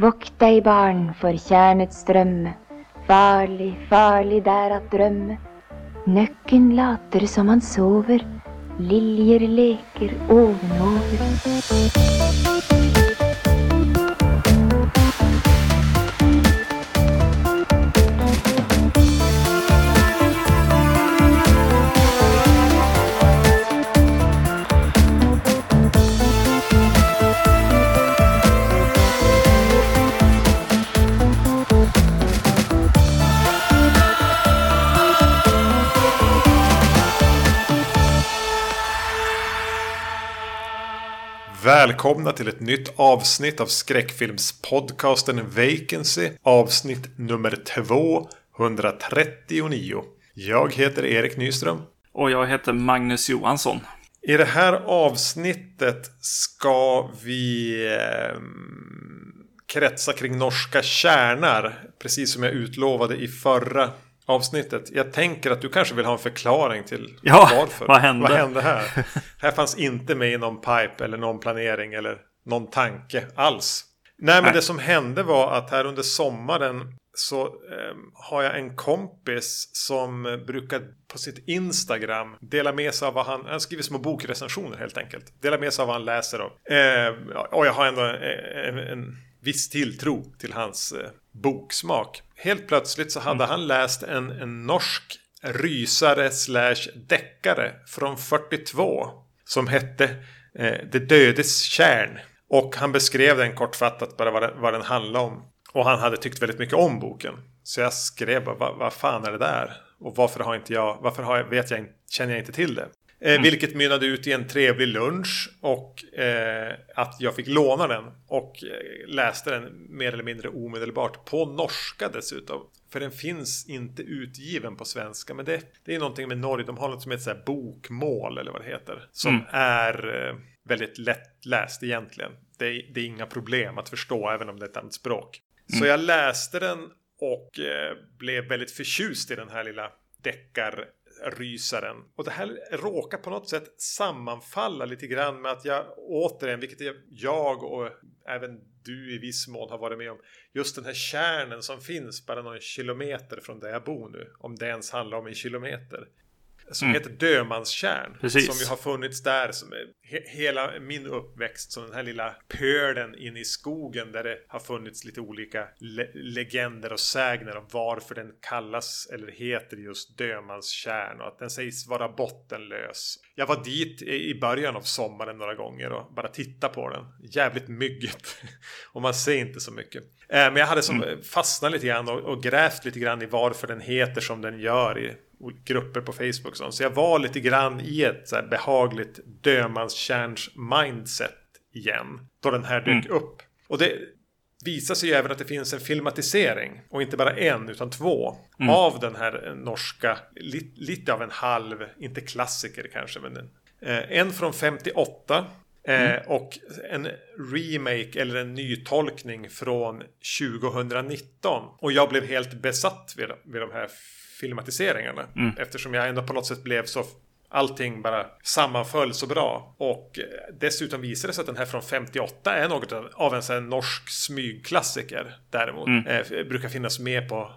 Vokt dig barn, för kärnets ström. Farlig, farlig där att drömma. Nöcken later som han sover. Liljer leker ovenover. Välkomna till ett nytt avsnitt av skräckfilmspodcasten Vacancy. Avsnitt nummer 239. Jag heter Erik Nyström. Och jag heter Magnus Johansson. I det här avsnittet ska vi eh, kretsa kring norska kärnar. Precis som jag utlovade i förra avsnittet. Jag tänker att du kanske vill ha en förklaring till Ja, varför. vad hände? Vad hände här? här fanns inte med i någon pipe eller någon planering eller någon tanke alls. Nej, men Nej. det som hände var att här under sommaren så eh, har jag en kompis som brukar på sitt Instagram dela med sig av vad han, han skriver små bokrecensioner helt enkelt. Dela med sig av vad han läser av. Eh, och jag har ändå eh, en, en viss tilltro till hans eh, boksmak. Helt plötsligt så hade han läst en, en norsk rysare slash deckare från 42 som hette eh, Det dödes kärn. Och han beskrev den kortfattat bara vad den, vad den handlade om. Och han hade tyckt väldigt mycket om boken. Så jag skrev bara, vad, vad fan är det där? Och varför har inte jag, varför har jag, vet jag, känner jag inte till det? Eh, Vilket mynnade ut i en trevlig lunch och eh, att jag fick låna den och eh, läste den mer eller mindre omedelbart på norska dessutom. För den finns inte utgiven på svenska. Men det, det är någonting med Norge. De har något som heter så här bokmål eller vad det heter. Som Mm. är eh, väldigt lättläst egentligen. Det det är inga problem att förstå även om det är ett annat språk. Så jag läste den och eh, blev väldigt förtjust i den här lilla Rysaren. Och det här råkar på något sätt sammanfalla lite grann med att jag återigen, vilket jag- jag och även du i viss mån har varit med om, just den här kärnen som finns bara någon kilometer från där jag bor nu. Om det ens handlar om en kilometer. Som heter Dömanstjärn. Precis. Som ju har funnits där som he hela min uppväxt. Som den här lilla pölen inne i skogen där det har funnits lite olika le legender och sägner om varför den kallas eller heter just Dömanstjärn. Och att den sägs vara bottenlös. Jag var dit i början av sommaren några gånger och bara titta på den. Jävligt myggigt. och man ser inte så mycket. Eh, Men jag hade som fastnat lite grann och, och grävt lite grann i varför den heter som den gör i grupper på Facebook. sånt. Så jag var lite grann i ett så här behagligt dömanskärns mindset igen. Då den här dök upp. Och det visar sig ju även att det finns en filmatisering. Och inte bara en utan två. Av den här norska, li, lite av en halv, inte klassiker kanske. Men en, eh, en från 58. Eh, och en remake eller en nytolkning från 2019. Och jag blev helt besatt vid, vid de här filmatiseringarna. Eftersom jag ändå på något sätt blev så Allting bara sammanföll så bra. Och eh, dessutom visade det sig att den här från 58 är något av- en sån norsk smygklassiker. Däremot. Eh, brukar finnas med på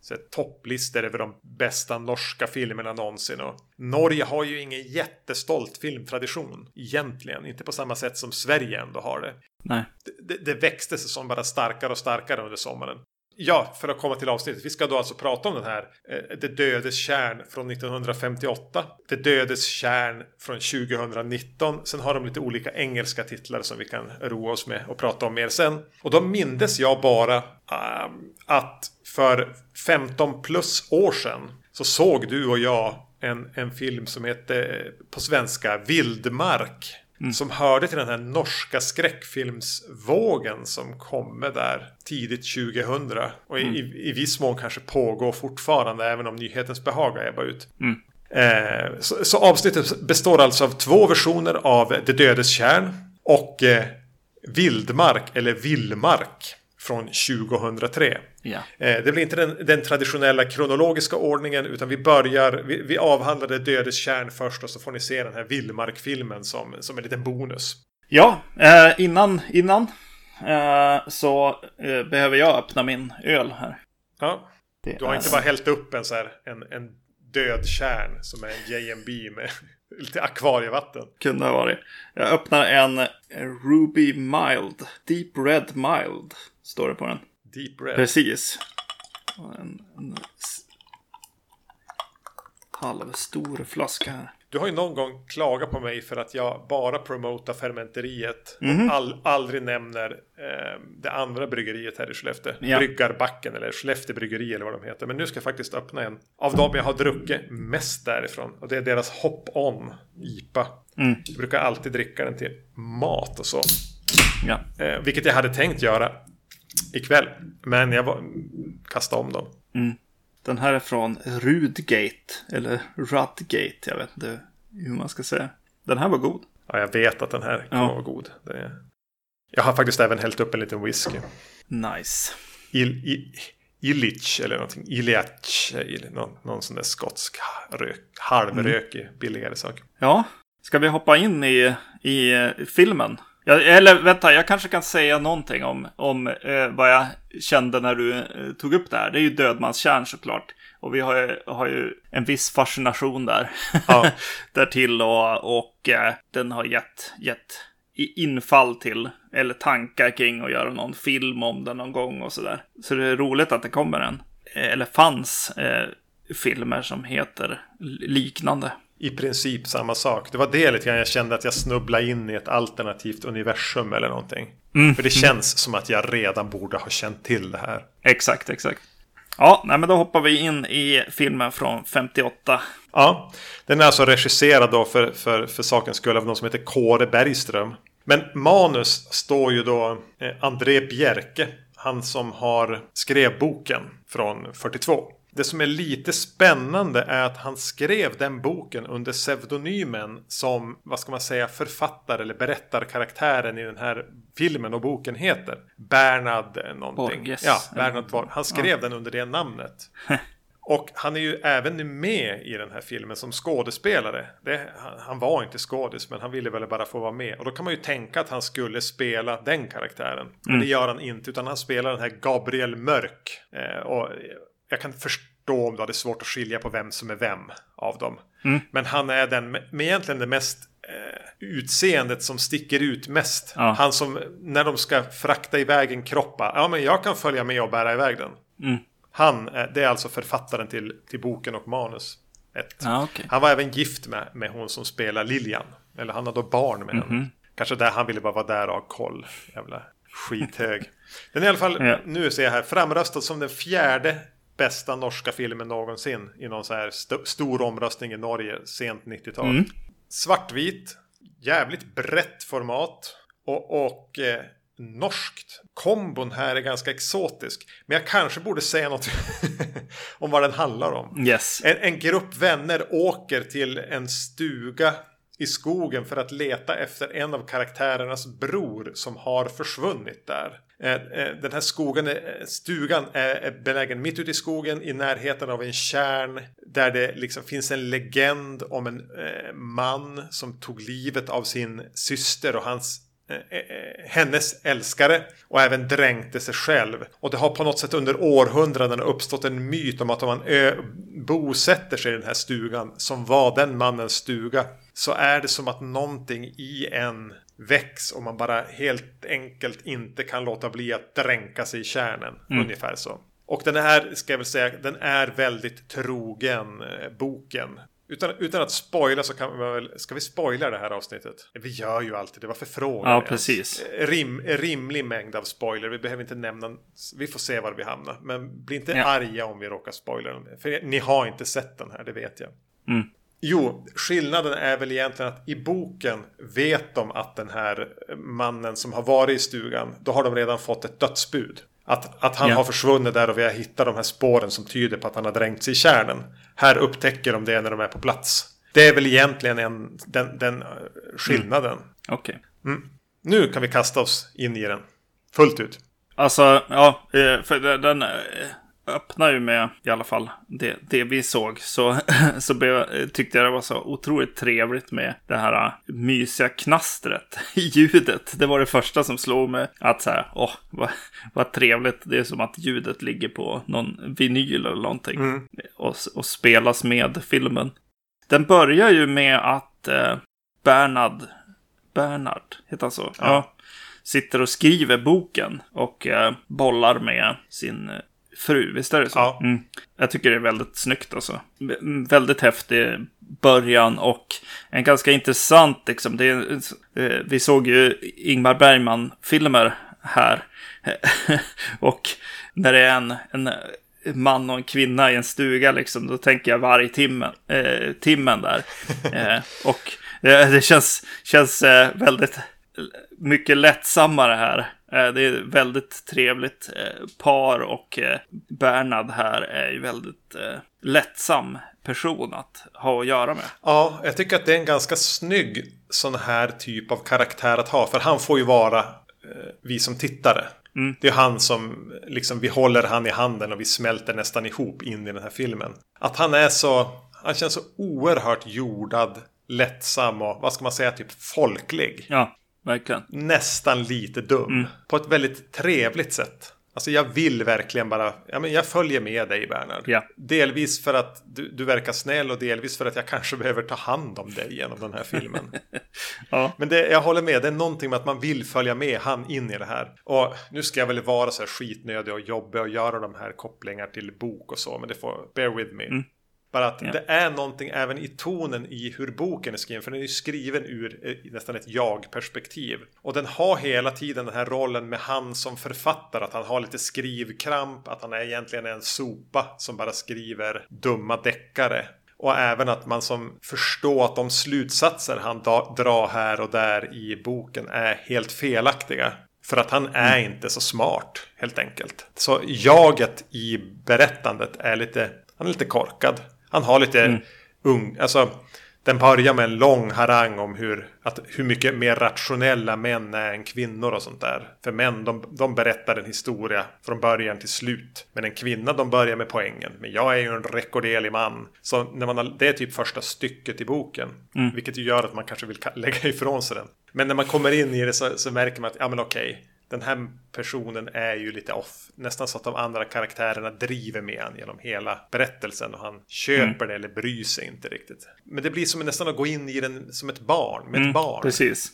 så topplistor över de bästa norska filmerna någonsin. Och Norge har ju ingen jättestolt filmtradition egentligen. Inte på samma sätt som Sverige ändå har det. Nej. Det, det växte sig som bara starkare och starkare under sommaren. Ja, för att komma till avsnittet. Vi ska då alltså prata om den här eh, Det dödes kärn från 1958. Det dödes kärn från 2019. Sen har de lite olika engelska titlar som vi kan roa oss med och prata om mer sen. Och då mindes jag bara ehm, att för 15 plus år sedan så såg du och jag en, en film som hette eh, på svenska Vildmark. Som hörde till den här norska skräckfilmsvågen som kommer där tidigt 2000. Och i, i, i viss mån kanske pågår fortfarande även om nyhetens behag har ebbat ut. Eh, så, så avsnittet består alltså av två versioner av Det dödes kärn och eh, Vildmark eller Villmark från 2003. Ja. Eh, Det blir inte den, den traditionella kronologiska ordningen utan vi börjar, vi, vi avhandlar det dödes kärn först och så får ni se den här Villmark-filmen som, som en liten bonus. Ja, eh, innan, innan eh, så eh, behöver jag öppna min öl här. Ja. Det Du har är- inte bara hällt upp en så här, en, en död kärn som är en JMB med lite akvarievatten. Kunde ha varit. Jag öppnar en Ruby Mild. Deep Red Mild. Står det på den. Deep Red. Precis. En, en halvstor flaska här. Du har ju någon gång klagat på mig för att jag bara promotar fermenteriet Mhm. och all, aldrig nämner eh, det andra bryggeriet här i Skellefteå. Ja. Bryggarbacken eller Skellefteå bryggeri eller vad de heter. Men nu ska jag faktiskt öppna en av dem jag har druckit mest därifrån. Och det är deras Hop On IPA. Mm. Jag brukar alltid dricka den till mat och så. Ja. Eh, vilket jag hade tänkt göra ikväll. Men jag var, kastade om dem. Den här är från Rudgate. Eller Rudgate. Jag vet inte hur man ska säga. Den här var god. Ja, jag vet att den här kommer Ja. vara god. Är... Jag har faktiskt även hällt upp en liten whisky. Nice. Il, i, Illich eller någonting. Iliach. Någon, någon sån där skotsk rök, halvrökig billigare sak. Ja, ska vi hoppa in i, i eh, filmen? Ja, eller vänta, jag kanske kan säga någonting om, om eh, vad jag kände när du eh, tog upp det här. Det är ju Dödmanskärn såklart. Och vi har ju, har ju en viss fascination där. Ja. Därtill och, och eh, den har gett, gett infall till, eller tankar kring att göra någon film om den någon gång och sådär. Så det är roligt att det kommer en, eh, eller fanns eh, filmer som heter liknande. I princip samma sak. Det var det lite grann jag kände att jag snubblade in i ett alternativt universum eller någonting. För det känns som att jag redan borde ha känt till det här. Exakt, exakt. Ja, nej, men då hoppar vi in i filmen från 58. Ja, den är alltså regisserad då för, för, för sakens skull av någon som heter Kåre Bergström. Men manus står ju då eh, André Bjerke, han som har skrev boken från 42. Det som är lite spännande är att han skrev den boken under pseudonymen som, vad ska man säga, författare eller berättarkaraktären i den här filmen och boken heter. Bernard någonting. Borges. Ja, Bernard Borg. Han skrev den under det namnet. Och han är ju även med i den här filmen som skådespelare. Det, han, var inte skådis men han ville väl bara få vara med. Och då kan man ju tänka att han skulle spela den karaktären. Men det gör han inte utan han spelar den här Gabriel Mörk. Eh, och jag kan förstå om du hade svårt att skilja på vem som är vem av dem. Men han är den med, egentligen det mest eh, utseendet som sticker ut mest. Ja. Han som när de ska frakta iväg en kroppa. Ja men jag kan följa med och bära iväg den. Han, eh, det är alltså författaren till, till boken och manus. Ett. Ja, okej. Han var även gift med, med hon som spelar Lilian. Eller han hade barn med Mhm. henne. Kanske där han ville bara vara där och ha koll. Jävla skithög. Den är i alla fall, Ja. nu ser jag här, framröstad som den fjärde bästa norska filmen någonsin. I någon så här st- stor omröstning i Norge sent 90-tal. Mm. Svartvit, jävligt brett format. Och, och eh, norskt. Kombon här är ganska exotisk. Men jag kanske borde säga något om vad den handlar om. Yes. En, en grupp vänner åker till en stuga i skogen för att leta efter en av karaktärernas bror som har försvunnit där. Eh, eh, den här skogen, eh, stugan är belägen mitt ute i skogen i närheten av en kärn där det liksom finns en legend om en man som tog livet av sin syster och hans hennes älskare och även dränkte sig själv. Och det har på något sätt under århundraden uppstått en myt om att om man ö- bosätter sig i den här stugan som var den mannens stuga så är det som att någonting i en väcks och man bara helt enkelt inte kan låta bli att dränka sig i kärnen. Ungefär så. Och den här, ska jag väl säga, den är väldigt trogen eh, boken. Utan, utan att spoila så kan vi väl... Ska vi spoila det här avsnittet? Vi gör ju alltid det. Varför frågar Ja, precis. Rim, rimlig mängd av spoiler. Vi behöver inte nämna... Vi får se var vi hamnar. Men bli inte Ja. arga om vi råkar spoila den. För ni har inte sett den här, det vet jag. Mm. Jo, skillnaden är väl egentligen att i boken vet de att den här mannen som har varit i stugan, då har de redan fått ett dödsbud. Att, att han Ja. har försvunnit där och vi har hittat de här spåren som tyder på att han har dränkt sig i kärnen. Här upptäcker de det när de är på plats. Det är väl egentligen en, den, den eh, skillnaden. Okej. Nu kan vi kasta oss in i den. Fullt ut. Alltså, ja, eh, för den- den... eh, öppnar ju med, i alla fall det, det vi såg, så, så blev, tyckte jag det var så otroligt trevligt med det här mysiga knastret i ljudet. Det var det första som slog mig, att så här, åh, vad, vad trevligt. Det är som att ljudet ligger på någon vinyl eller någonting Mm. och, och spelas med filmen. Den börjar ju med att eh, Bernard, Bernard, heter han så? Ja. Sitter och skriver boken och eh, bollar med sin fru, visst är det så? Ja. Mm. Jag tycker det är väldigt snyggt alltså. V- väldigt häftig början och en ganska intressant liksom. Det är, eh, vi såg ju Ingmar Bergman-filmer här. och när det är en, en man och en kvinna i en stuga liksom, då tänker jag vargtimmen eh, timmen där. Eh, och eh, det känns, känns eh, väldigt mycket lättsammare här. Eh, det är väldigt trevligt eh, par och eh, Bernhard här är ju väldigt lättsam person att ha att göra med. Ja, jag tycker att det är en ganska snygg sån här typ av karaktär att ha. För han får ju vara vi som tittare. Mm. Det är han som, liksom, vi håller han i handen och vi smälter nästan ihop in i den här filmen. Att han är så, han känns så oerhört jordad, lättsam och vad ska man säga, typ folklig. Ja, verkligen. Nästan lite dum. Mm. På ett väldigt trevligt sätt. Alltså jag vill verkligen bara, ja men jag följer med dig Bernhard. Ja. Delvis för att du, du verkar snäll och delvis för att jag kanske behöver ta hand om dig genom den här filmen. Ja, Men det, jag håller med, det är någonting med att man vill följa med han in i det här. Och nu ska jag väl vara så här skitnödig och jobbig och göra de här kopplingar till bok och så, men det får, bear with me. Bara att Ja. det är någonting även i tonen i hur boken är skriven. För den är ju skriven ur eh, nästan ett jag-perspektiv. Och den har hela tiden den här rollen med han som författare. Att han har lite skrivkramp. Att han är egentligen en sopa som bara skriver dumma deckare. Och även att man som förstår att de slutsatser han drar här och där i boken är helt felaktiga. För att han är inte så smart helt enkelt. Så jaget i berättandet är lite, han är lite korkad. Han har lite ung, alltså den börjar med en lång harang om hur, att, hur mycket mer rationella män är än kvinnor och sånt där. För män, de, de berättar en historia från början till slut. Men en kvinna, de börjar med poängen. Men jag är ju en rekorderlig man. Så när man har, det är typ första stycket i boken. Vilket ju gör att man kanske vill lägga ifrån sig den. Men när man kommer in i det så, så märker man att, ja men okej. Den här personen är ju lite off. Nästan så att de andra karaktärerna driver med han genom hela berättelsen. Och han köper det eller bryr sig inte riktigt. Men det blir som nästan att gå in i den som ett barn. Med ett barn. precis.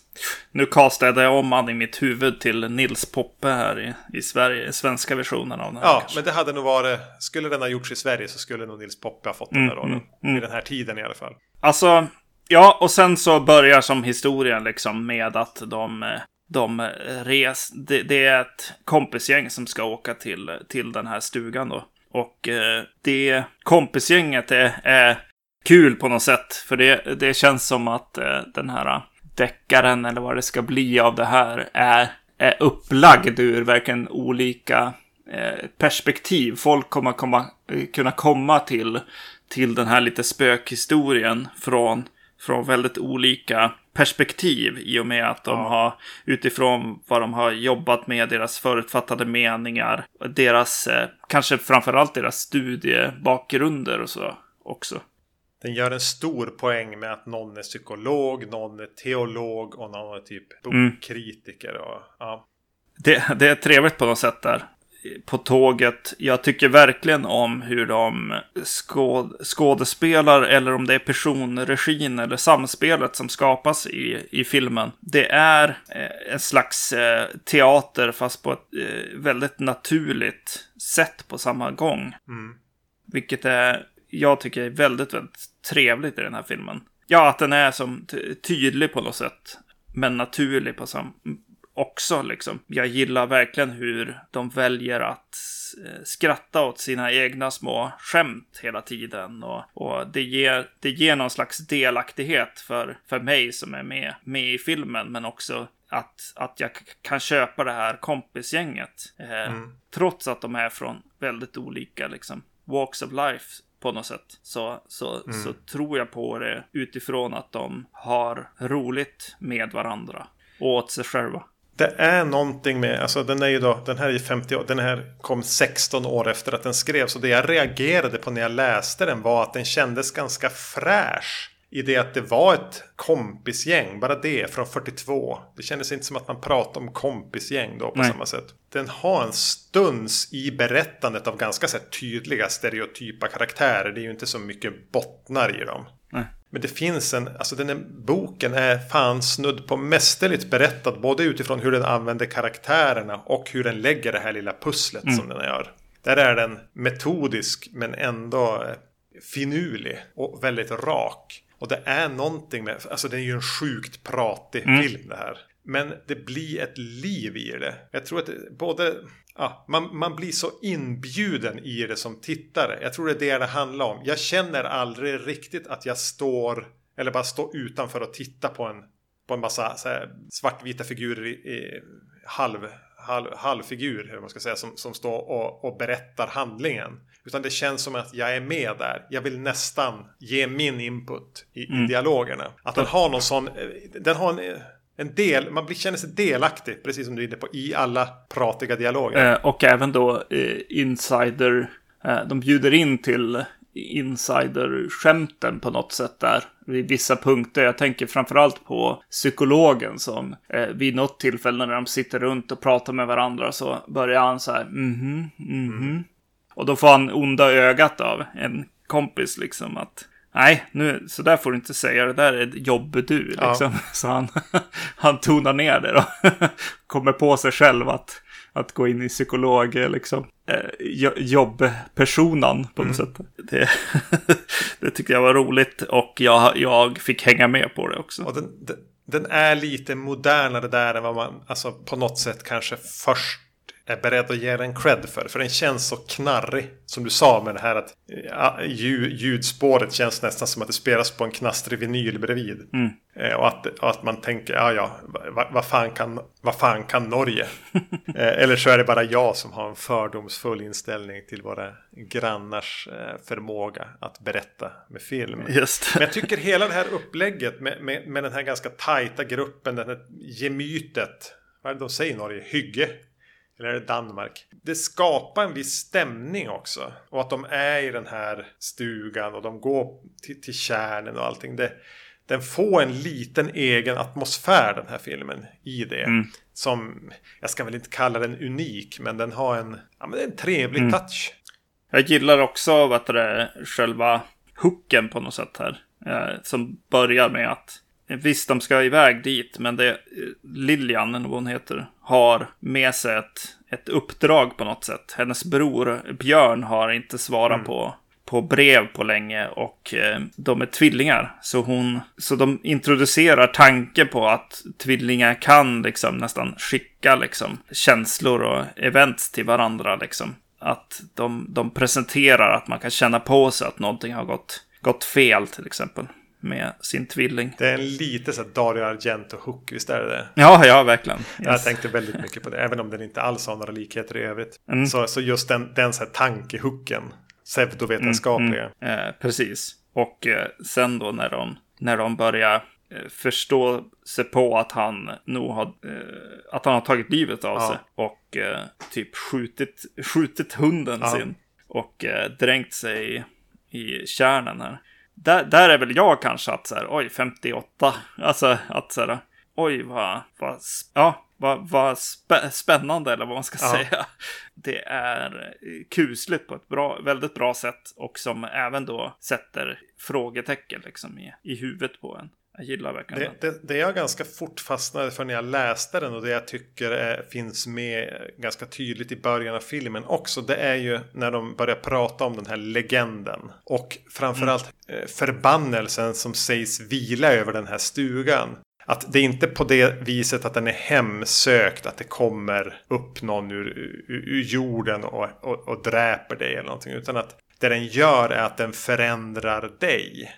Nu castade jag om han i mitt huvud till Nils Poppe här i, i Sverige, i svenska versionen av den här. Ja, kanske. men det hade nog varit... Skulle den ha gjorts i Sverige så skulle nog Nils Poppe ha fått den där rollen. Vid den här tiden i alla fall. Alltså, ja, och sen så börjar som historien liksom med att de, eh, de eh, res, det, det är ett kompisgäng som ska åka till, till den här stugan då. Och eh, det kompisgänget är, är kul på något sätt. För det, det känns som att eh, den här deckaren eller vad det ska bli av det här är, är upplagd ur verkligen olika eh, perspektiv. Folk kommer komma, eh, kunna komma till, till den här lite spökhistorien från, från väldigt olika perspektiv i och med att de Ja. har utifrån vad de har jobbat med, deras förutfattade meningar, deras, eh, kanske framförallt deras studiebakgrunder och så också. Den gör en stor poäng med att någon är psykolog, någon är teolog och någon är typ bokkritiker. Och, ja. Det, det är trevligt på något sätt där. På tåget. Jag tycker verkligen om hur de skåd, skådespelar eller om det är personregin eller samspelet som skapas i, i filmen. Det är eh, en slags eh, teater fast på ett eh, väldigt naturligt sätt på samma gång. Mm. Vilket är, jag tycker är väldigt, väldigt trevligt i den här filmen. Ja, att den är som ty- tydlig på något sätt. Men naturlig på sam också liksom. Jag gillar verkligen hur de väljer att eh, skratta åt sina egna små skämt hela tiden. Och, och det, ger, det ger någon slags delaktighet för, för mig som är med, med i filmen. Men också att, att jag kan köpa det här kompisgänget. Eh, Trots att de är från väldigt olika liksom, walks of life på något sätt. Så, så, så tror jag på det utifrån att de har roligt med varandra. Och åt sig själva. Det är någonting med, alltså den är ju då, den här är 50 år, den här kom 16 år efter att den skrevs. Och det jag reagerade på när jag läste den var att den kändes ganska fräsch. I det att det var ett kompisgäng, bara det, från 42. Det kändes inte som att man pratade om kompisgäng då på Nej. samma sätt. Den har en stuns i berättandet av ganska så tydliga stereotypa karaktärer. Det är ju inte så mycket bottnar i dem. Men det finns en, alltså den här boken är fan snudd på mästerligt berättad. Både utifrån hur den använder karaktärerna och hur den lägger det här lilla pusslet som den gör. Där är den metodisk men ändå eh, finurlig och väldigt rak. Och det är någonting med, alltså det är ju en sjukt pratig film det här. Men det blir ett liv i det. Jag tror att både, ja, man, man blir så inbjuden i det som tittare. Jag tror det är det det handlar om. Jag känner aldrig riktigt att jag står, eller bara står utanför och tittar på en, på en massa svartvita figurer i, i halv, halv, halvfigur, hur man ska säga, som, som står och, och berättar handlingen. Utan det känns som att jag är med där. Jag vill nästan ge min input i, i dialogerna. Att den har någon sån, eh, den har en, en del, man blir, känner sig delaktig, precis som du är inne på, i alla pratiga dialoger. Eh, och även då eh, insider, eh, de bjuder in till insider-skämten på något sätt där. Vid vissa punkter. Jag tänker framförallt på psykologen som eh, vid något tillfälle när de sitter runt och pratar med varandra så börjar han så här mhm, mhm. Och då får han onda ögat av en kompis liksom att Nej, nu, så där får du inte säga. Det där är jobb du, Ja. liksom. Så han, han tonar ner det då. Kommer på sig själv att, att gå in i psykolog, liksom, eh, jo- jobbpersonan på något sätt. Det, det tyckte jag var roligt och jag, jag fick hänga med på det också. Den, den, den är lite modernare där än vad man alltså, på något sätt kanske först är beredd att ge den cred för. För den känns så knarrig. Som du sa med det här att ja, ljud, ljudspåret känns nästan som att det spelas på en knastrig vinyl bredvid. Eh, och, att, och att man tänker, ja ja, vad vad fan, kan, vad fan kan Norge? eh, eller så är det bara jag som har en fördomsfull inställning till våra grannars eh, förmåga att berätta med film. Just Men jag tycker hela det här upplägget med, med, med den här ganska tajta gruppen, det här gemytet. Vad är det de säger i Norge? Hygge? Eller är det Danmark? Det skapar en viss stämning också. Och att de är i den här stugan och de går till, till kärnen och allting. Det, den får en liten egen atmosfär den här filmen i det. Som, jag ska väl inte kalla den unik, men den har en, ja, men är en trevlig touch. Jag gillar också vad det, själva hooken på något sätt här. Eh, som börjar med att visst, de ska iväg dit, men det eh, Lilian, eller vad hon heter, har med sig ett, ett uppdrag på något sätt. Hennes bror Björn har inte svarat på, på brev på länge och eh, de är tvillingar. Så, hon, så de introducerar tanke på att tvillingar kan liksom nästan skicka liksom känslor och events till varandra liksom att de, de presenterar att man kan känna på sig att någonting har gått, gått fel till exempel med sin tvilling. Det är en lite så Dario Argento-hook, visst är det det? Ja, ja, verkligen. Jag Yes. tänkte väldigt mycket på det, även om den inte alls har några likheter i övrigt. Mm. Så, så just den, den så här tankehooken, pseudovetenskapliga. Eh, precis. Och eh, sen då när de, när de börjar eh, förstå sig på att han nog har, eh, att han har tagit livet av Ja. sig och eh, typ skjutit, skjutit hunden Ja. sin och eh, dränkt sig i, kärnen här. Där, där är väl jag kanske att så här, oj, 58. Alltså att så här, oj, vad, vad, ja, vad, vad spä, spännande eller vad man ska Ja. säga. Det är kusligt på ett bra, väldigt bra sätt och som även då sätter frågetecken liksom i, i huvudet på en. Jag gillar verkligen Det, det, det jag ganska fort fastnade för när jag läste den och det jag tycker är, finns med ganska tydligt i början av filmen också. Det är ju när de börjar prata om den här legenden. Och framförallt eh, förbannelsen som sägs vila över den här stugan. Att det är inte på det viset att den är hemsökt, att det kommer upp någon ur, ur, ur jorden och, och, och dräper dig eller någonting. Utan att det den gör är att den förändrar dig.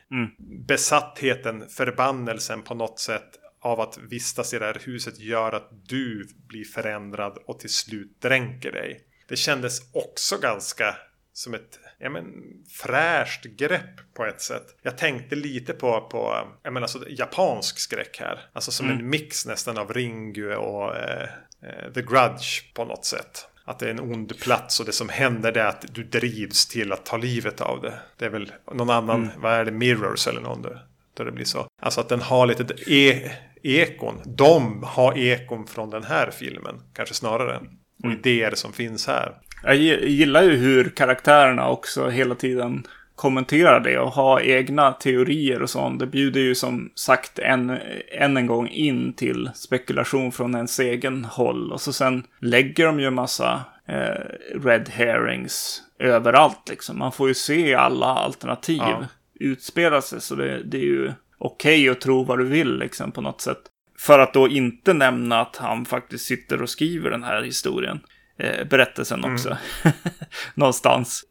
Besattheten, förbannelsen på något sätt av att vistas i det här huset gör att du blir förändrad och till slut dränker dig. Det kändes också ganska som ett ja, men, fräscht grepp på ett sätt. Jag tänkte lite på, på jag menar, alltså, japansk skräck här. Alltså som mm. en mix nästan av Ringu och eh, eh, The Grudge på något sätt. Att det är en ond plats och det som händer är att du drivs till att ta livet av det. Det är väl någon annan, mm. vad är det, Mirrors eller någon där, där det blir så. Alltså att den har lite e ekon. De har ekon från den här filmen, kanske snarare. Och mm. idéer som finns här. Jag gillar ju hur karaktärerna också hela tiden kommenterar det och har egna teorier och sånt. Det bjuder ju som sagt än, än en gång in till spekulation från ens egen håll. Och så sen lägger de ju en massa eh, red herrings överallt liksom. Man får ju se alla alternativ ja. utspela sig. Så det, det är ju okej okay att tro vad du vill liksom på något sätt. För att då inte nämna att han faktiskt sitter och skriver den här historien eh, berättelsen mm. också. Mm. Någonstans.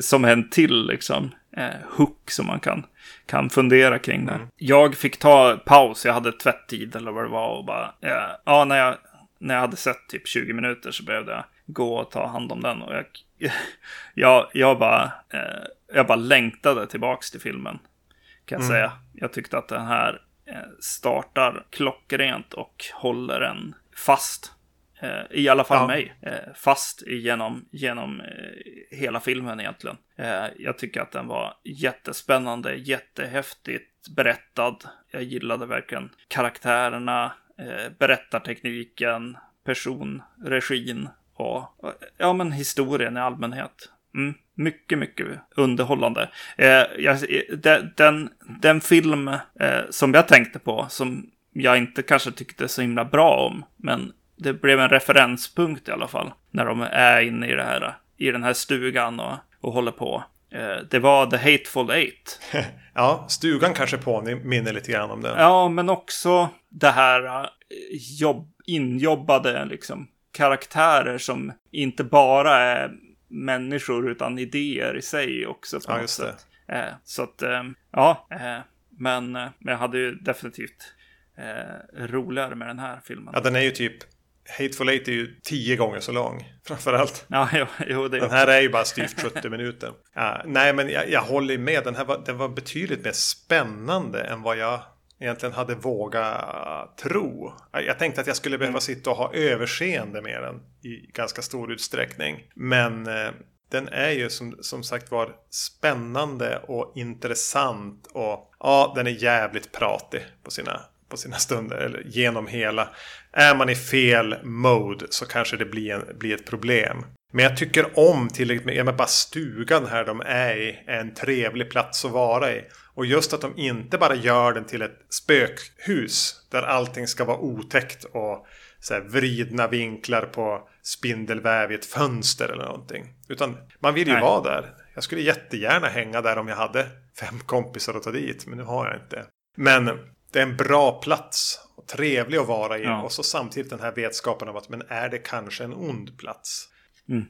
Som en till liksom, eh, hook som man kan, kan fundera kring det. Mm. Jag fick ta paus, jag hade tvätttid eller vad det var och bara, eh, ja, när jag, när jag hade sett typ 20 minuter så behövde jag gå och ta hand om den. Och jag, jag, jag, bara, eh, jag bara längtade tillbaks till filmen. Kan jag mm. säga. Jag tyckte att den här eh, startar klockrent och håller en fast I alla fall ja. mig. Eh, fast genom, genom eh, hela filmen egentligen. Jag tycker att den var jättespännande, jättehäftigt berättad. Jag gillade verkligen karaktärerna, berättartekniken, personregin och ja, men historien i allmänhet. Mm, mycket, mycket underhållande. Eh, jag, den, den, den, film eh, som jag tänkte på, som jag inte kanske tyckte så himla bra om, men det blev en referenspunkt i alla fall. När de är inne i, det här, i den här stugan och, och håller på. Eh, det var The Hateful Eight. ja, stugan kanske påminner lite grann om den. Ja, men också det här eh, jobb, injobbade liksom, karaktärer som inte bara är människor utan idéer i sig också. På ja, just sätt. det. Eh, så att, ja, men jag hade ju definitivt roligare med den här filmen. Ja, den är ju typ Hateful Eight är ju tio gånger så lång. Framförallt. Ja, jo, jo, det Den här är ju bara styvt 70 minuter. Ja, nej, men jag, jag håller med. Den här var, den var betydligt mer spännande än vad jag egentligen hade vågat tro. Jag tänkte att jag skulle behöva mm. sitta och ha överseende med den i ganska stor utsträckning. Men eh, den är ju som, som sagt var spännande och intressant och ja, den är jävligt pratig på sina på sina stunder. Eller genom hela. Är man i fel mode så kanske det blir, en, blir ett problem. Men jag tycker om tillräckligt med, ja, bara stugan här de är i är en trevlig plats att vara i. Och just att de inte bara gör den till ett spökhus där allting ska vara otäckt och så här, vridna vinklar på spindelväv i ett fönster eller någonting. Utan man vill ju Nej. vara där. Jag skulle jättegärna hänga där om jag hade fem kompisar att ta dit, men nu har jag inte. Men det är en bra plats. Och trevlig att vara i. Ja. Och så samtidigt den här vetskapen om att men är det kanske en ond plats? Mm.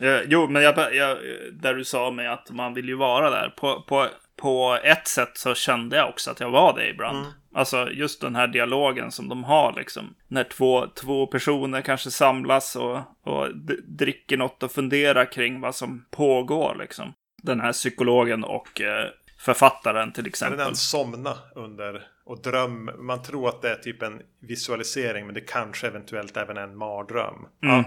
Eh, jo, men jag, jag, där du sa med att man vill ju vara där. På, på, på ett sätt så kände jag också att jag var det ibland. Mm. Alltså just den här dialogen som de har liksom. När två, två personer kanske samlas och, och dricker något och funderar kring vad som pågår liksom. Den här psykologen och eh, författaren till exempel. Den somna under och dröm. Man tror att det är typ en visualisering men det kanske eventuellt även är en mardröm. Mm. Ja.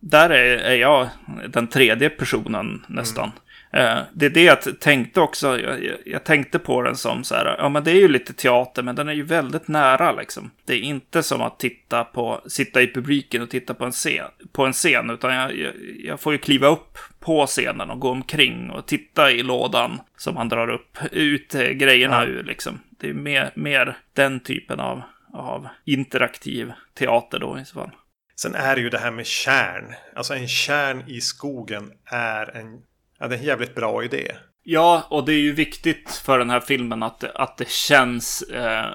Där är, är, jag den tredje personen nästan. Mm. Eh, det är det jag tänkte också. Jag, jag, tänkte på den som så här. Ja, men det är ju lite teater, men den är ju väldigt nära liksom. Det är inte som att titta på, sitta i publiken och titta på en scen, på en scen utan jag, jag, jag får ju kliva upp på scenen och gå omkring och titta i lådan som han drar upp ut grejerna ja. ur liksom. Det är mer, mer den typen av, av interaktiv teater då i så fall. Sen är det ju det här med kärn. Alltså en kärn i skogen är en Ja, det är en jävligt bra idé. Ja, och det är ju viktigt för den här filmen att, att det känns eh,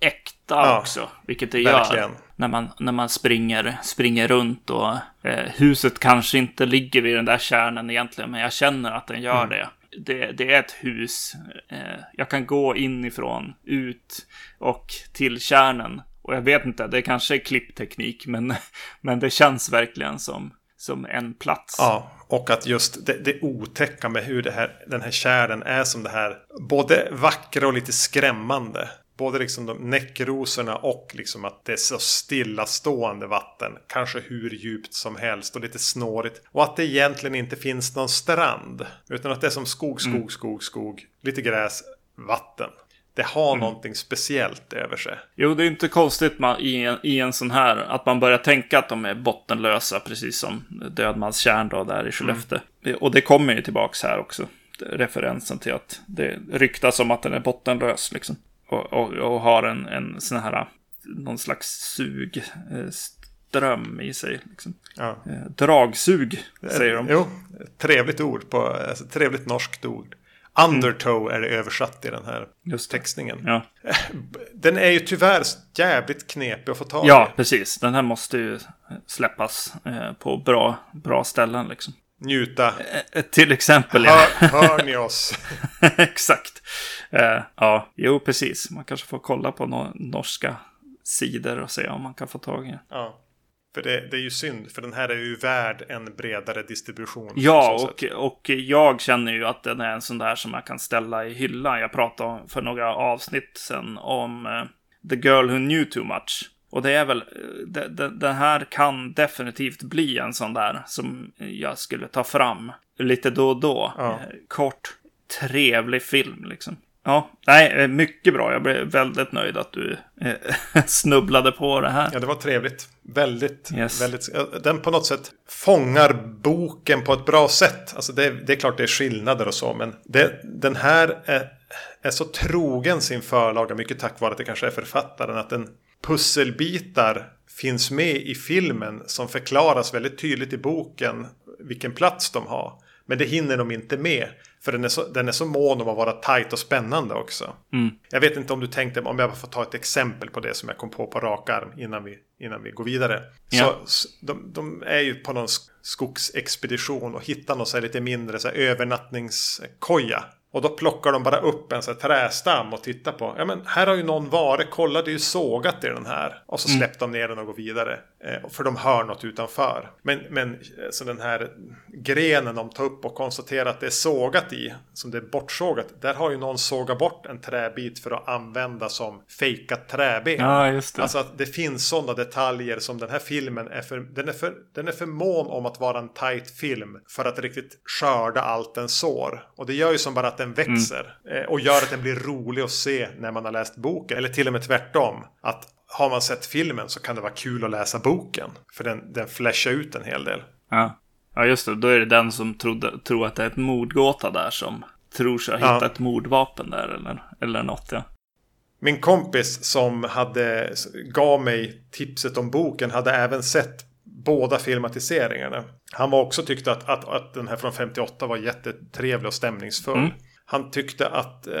äkta ja, också. Vilket det verkligen. gör när man, när man springer, springer runt. Och eh, huset kanske inte ligger vid den där kärnan egentligen, men jag känner att den gör mm. det. Det, det, är ett hus. Eh, jag kan gå inifrån, ut och till kärnan. Och jag vet inte, det kanske är klippteknik, men, men det känns verkligen som som en plats. Ja, och att just det, det otäcka med hur det här, den här kärlen är som det här både vackra och lite skrämmande. Både liksom de näckrosorna och liksom att det är så stillastående vatten. Kanske hur djupt som helst och lite snårigt. Och att det egentligen inte finns någon strand. Utan att det är som skog, skog, Mm. skog, skog. Lite gräs, vatten. Det har Mm. någonting speciellt över sig. Jo, det är inte konstigt man, i, en, i en sån här att man börjar tänka att de är bottenlösa, precis som Dödmans då där i Skellefteå. Och det kommer ju tillbaks här också. Referensen till att det ryktas om att den är bottenlös liksom. Och, och, och har en, en sån här, någon slags sugström i sig. Liksom. Ja. Eh, Dragsug, säger de. Jo, trevligt ord på, alltså, trevligt norskt ord. Undertow är det översatt i den här Just textningen. Ja. Den är ju tyvärr jävligt knepig att få tag i. ja, precis. Den här måste ju släppas eh, på bra, bra ställen liksom. Njuta. Eh, Till exempel, ja. Hör, hör ni oss? Exakt. Eh, ja, jo precis. Man kanske får kolla på no norska sidor och se om man kan få tag i den. Ja. För det, det är ju synd, för den här är ju värd en bredare distribution. Ja, och, sätt. och jag känner ju att den är en sån där som jag kan ställa i hyllan. Jag pratade för några avsnitt sen om eh, The Girl Who Knew Too Much. Och det är väl, det här kan definitivt bli en sån där som jag skulle ta fram lite då och då. Ja. Eh, Kort, trevlig film liksom. Ja, nej, eh, mycket bra. Jag blev väldigt nöjd att du eh, snubblade på det här. Ja, det var trevligt. Väldigt, Yes. väldigt. Den på något sätt fångar boken på ett bra sätt. Alltså det, det är klart det är skillnader och så, men det, den här är, är så trogen sin förlaga, mycket tack vare att det kanske är författaren, att den pusselbitar finns med i filmen som förklaras väldigt tydligt i boken vilken plats de har. Men det hinner de inte med. För den är så, den är så mån om att vara tajt och spännande också. Mm. Jag vet inte om du tänkte, om jag får ta ett exempel på det som jag kom på på rak arm innan vi, innan vi går vidare. Ja. Så, de, de är ju på någon sk- skogsexpedition och hittar någon så lite mindre så övernattningskoja. Och då plockar de bara upp en så här trästam och tittar på. Ja men här har ju någon varit, kolla det är ju sågat i den här. Och så släppte de ner den och går vidare. Eh, för de hör något utanför. Men, men eh, så den här grenen de tar upp och konstaterar att det är sågat i. Som det är bortsågat. Där har ju någon sågat bort en träbit för att använda som fejkat träben. Ja, just det. Alltså att det finns sådana detaljer som den här filmen är för, den är för, den är för mån om att vara en tight film för att riktigt skörda allt den sår. Och det gör ju som bara att den växer eh, och gör att den blir rolig att se när man har läst boken. Eller till och med tvärtom. Att har man sett filmen så kan det vara kul att läsa boken. För den, den flashar ut en hel del. Ja. ja, just det. Då är det den som trodde, tror att det är ett mordgåta där som tror sig ha Ja. hittat ett mordvapen där eller, eller något. Ja. Min kompis som hade, gav mig tipset om boken hade även sett båda filmatiseringarna. Han var också tyckte att, att, att den här från 58 var jättetrevlig och stämningsfull. Mm. Han tyckte att eh,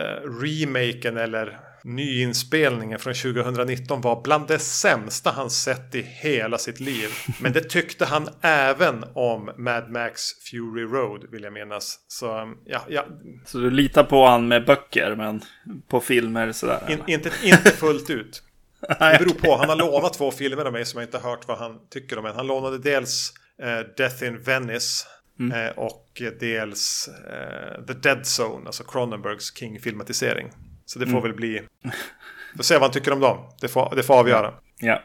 remaken eller nyinspelningen från 2019 var bland det sämsta han sett i hela sitt liv. Men det tyckte han även om Mad Max Fury Road vill jag minnas. Så um, ja, ja Så du litar på han med böcker, men på filmer sådär? in, inte, inte fullt ut. Det beror på. Han har lånat två filmer av mig som jag inte har hört vad han tycker om än. Han lånade dels eh, Death in Venice eh, och dels eh, The Dead Zone, alltså Cronenbergs King-filmatisering. Så det får väl bli... Får se vad han tycker om dem. Det får, det får avgöra. Ja.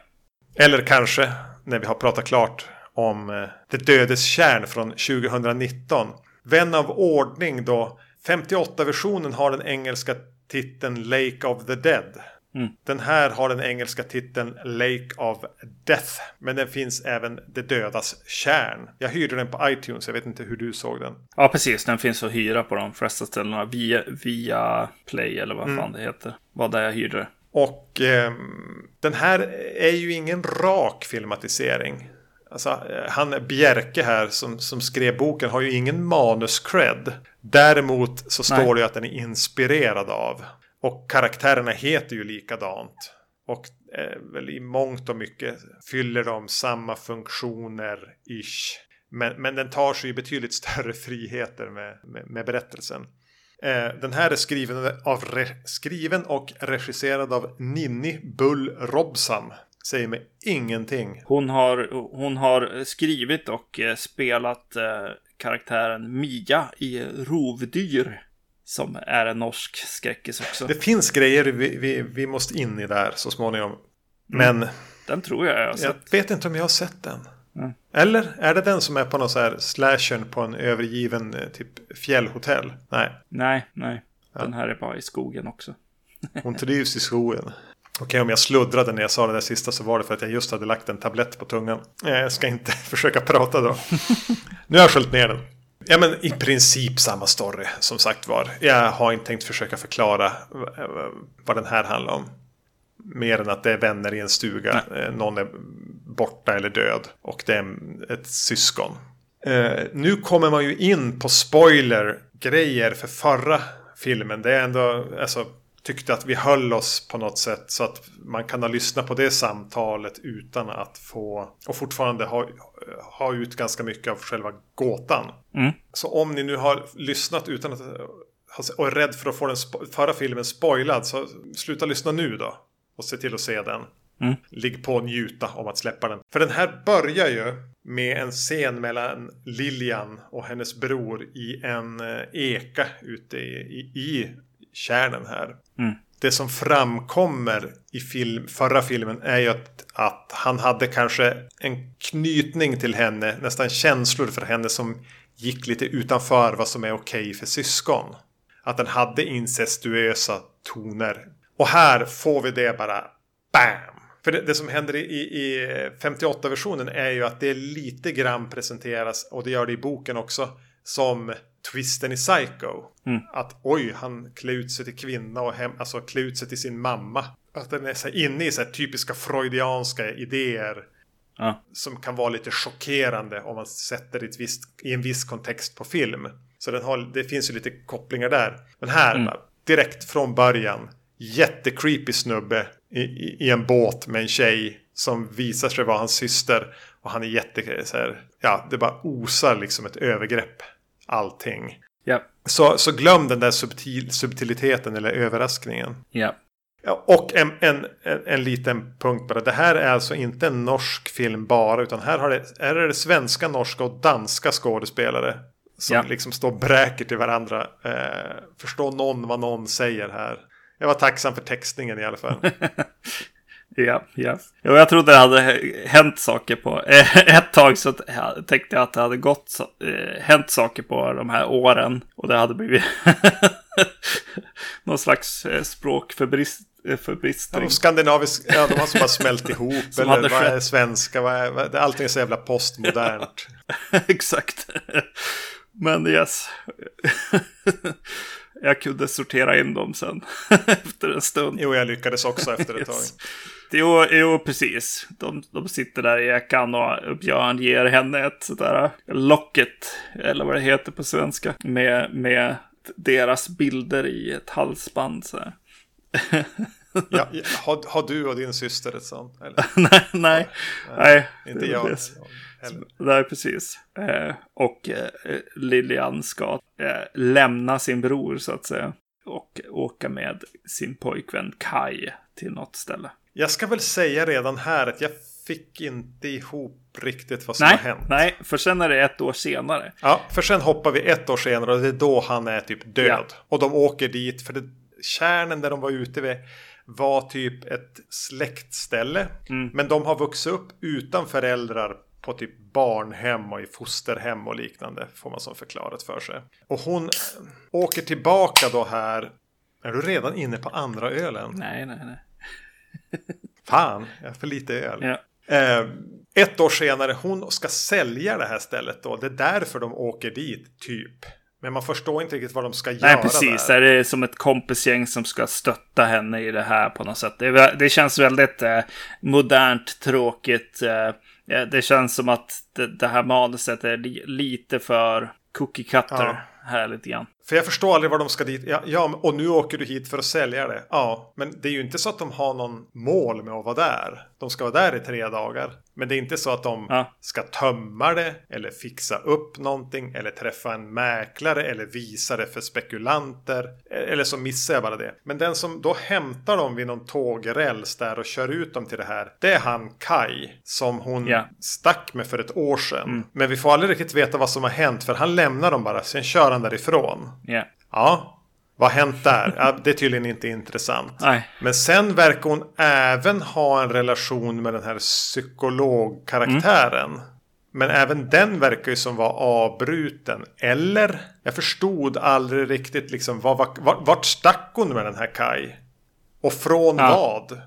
Eller kanske när vi har pratat klart om eh, Det dödes kärn från 2019. Vän av ordning då. 58-versionen har den engelska titeln Lake of the Dead. Mm. Den här har den engelska titeln Lake of Death. Men den finns även Det dödas kärn. Jag hyrde den på iTunes. Jag vet inte hur du såg den. ja, precis. Den finns att hyra på de flesta ställena. Via, via Play eller vad fan det heter. Vad där jag hyrde. Och ehm, den här är ju ingen rak filmatisering. Alltså, eh, han Bjerke här som, som skrev boken har ju ingen manus-cred. Däremot så Nej. står det ju att den är inspirerad av. Och karaktärerna heter ju likadant. Och eh, väl i mångt och mycket fyller de samma funktioner ish. Men, men den tar sig ju betydligt större friheter med, med, med berättelsen. Eh, den här är skriven, av re, skriven och regisserad av Ninni Bull Robsam. Säger mig ingenting. Hon har, hon har skrivit och eh, spelat eh, karaktären Mia i Rovdyr. Som är en norsk skräckis också. Det finns grejer vi, vi, vi måste in i där så småningom. Mm. Men Den tror jag jag har jag sett. vet inte om jag har sett den. Mm. Eller är det den som är på någon så här slashern på en övergiven eh, typ fjällhotell? Nej, Nej, nej. Den här är bara i skogen också. hon trivs i skogen. Okej, om jag sluddrade när jag sa det där sista så var det för att jag just hade lagt en tablett på tungan. Jag ska inte försöka prata då. Nu har jag sköljt ner den. Ja, men i princip samma story som sagt var. Jag har inte tänkt försöka förklara eh, vad den här handlar om. Mer än att det är vänner i en stuga. Eh, Någon är borta eller död. Och det är ett syskon. Eh, nu kommer man ju in på spoiler-grejer för förra filmen. Det är ändå, alltså, tyckte att vi höll oss på något sätt så att man kan ha lyssnat på det samtalet utan att få och fortfarande ha, ha ut ganska mycket av själva gåtan. Mm. Så om ni nu har lyssnat utan att och är rädd för att få den förra filmen spoilad så sluta lyssna nu då. Och se till att se den. Mm. Ligg på och njuta om att släppa den. För den här börjar ju med en scen mellan Lilian och hennes bror i en eh, eka ute i, i, i kärnen här. Mm. Det som framkommer i film, förra filmen är ju att, att han hade kanske en knytning till henne, nästan känslor för henne som gick lite utanför vad som är okej för syskon. Att den hade incestuösa toner. Och här får vi det bara BAM! För det, det som händer i, i, i 58-versionen är ju att det lite grann presenteras, och det gör det i boken också, som twisten i Psycho. Mm. Att oj, han klär ut sig till kvinna och hem, alltså klär ut sig till sin mamma. Att den är så inne i så här typiska freudianska idéer. Ja. Som kan vara lite chockerande om man sätter det i, en viss kontext på film. Så den har, det finns ju lite kopplingar där. Men här, Mm. direkt från början. Jättecreepy snubbe i, i, i en båt med en tjej. Som visar sig vara hans syster. Och han är jätte... Så här, ja, det bara osar liksom ett övergrepp. Allting. Ja. Så, så glöm den där subtil, subtiliteten eller överraskningen. Ja. Och en, en, en, en liten punkt bara. Det här är alltså inte en norsk film bara. Utan här, har det, är det svenska, norska och danska skådespelare. Som Ja. liksom står bräker till varandra. Eh, förstår någon vad någon säger här? Jag var tacksam för textningen i alla fall. Ja, ja. Jo, jag trodde det hade hänt saker på... eh, Ett tag så tänkte jag att det hade gått så, eh, hänt saker på de här åren. Och det hade blivit någon slags eh, språkförbrist, eh, Ja, skandinaviska, ja de har som bara smält ihop. Eller vad är svenska? Vad är, vad, allting är så jävla postmodernt. Exakt. Men yes. Jag kunde sortera in dem sen. Efter en stund. Jo, jag lyckades också efter ett tag. Yes. Jo, jo, precis. De, de sitter där i ekan och Björn ger henne ett sådär locket, eller vad det heter på svenska, med, med deras bilder i ett halsband. Så. Ja, har, har du och din syster ett sånt? Eller? nej, nej, nej. Inte jag. det- heller. Nej, precis. Eh, och eh, Lilian ska eh, lämna sin bror så att säga. Och åka med sin pojkvän Kai till något ställe. Jag ska väl säga redan här att jag fick inte ihop riktigt vad som Nej, har hänt. nej, för sen är det ett år senare. Ja, för sen hoppar vi ett år senare och det är då han är typ död. Ja. Och de åker dit för det, kärnen där de var ute vid var typ ett släktställe. Mm. Men de har vuxit upp utan föräldrar på typ barnhem och i fosterhem och liknande. Får man som förklarat för sig. Och hon eh, åker tillbaka då här. Är du redan inne på andra ölen? Nej, nej, nej. Fan, jag har för lite öl. Ja. Eh, ett år senare, hon ska sälja det här stället då. Det är därför de åker dit, typ. Men man förstår inte riktigt vad de ska Nej, göra precis. där. Är det som ett kompisgäng som ska stötta henne i det här på något sätt. Det, är känns väldigt eh, modernt, tråkigt. Eh, det känns som att det, det här manuset är li, lite för cookie cutter. här lite grann. För jag förstår aldrig var de ska dit. Ja, ja, och nu åker du hit för att sälja det. Ja, men det är ju inte så att de har någon mål med att vara där. De ska vara där i tre dagar. Men det är inte så att de Ja. ska tömma det eller fixa upp någonting eller träffa en mäklare eller visa det för spekulanter. Eller så missar jag bara det. Men den som då hämtar dem vid någon tågräls där och kör ut dem till det här. Det är han Kai som hon Ja. stack med för ett år sedan. Men vi får aldrig riktigt veta vad som har hänt för han lämnar dem bara. Sen kör han därifrån. Ja. Ja, vad har hänt där? Ja, det är tydligen inte intressant. Nej. Men sen verkar hon även ha en relation med den här psykologkaraktären. Men även den verkar ju som vara avbruten. Eller? Jag förstod aldrig riktigt liksom vad, var- vart, vart stack hon med den här Kai? Och från Ja. vad?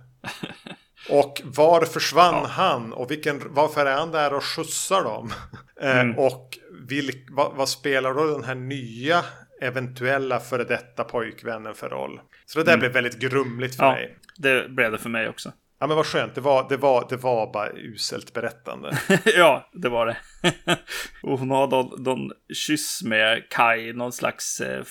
Och var försvann han? Och vilken, varför är han där och skjutsar dem? Mm. Eh, och vilk, vad, vad spelar då den här nya eventuella före detta pojkvännen för roll? Så det där blev väldigt grumligt för Mm. Ja, mig. det blev det för mig också. Ja men vad skönt, det var, det var, det var bara uselt berättande. ja, det var det. och hon har någon, någon kyss med Kai, någon slags eh,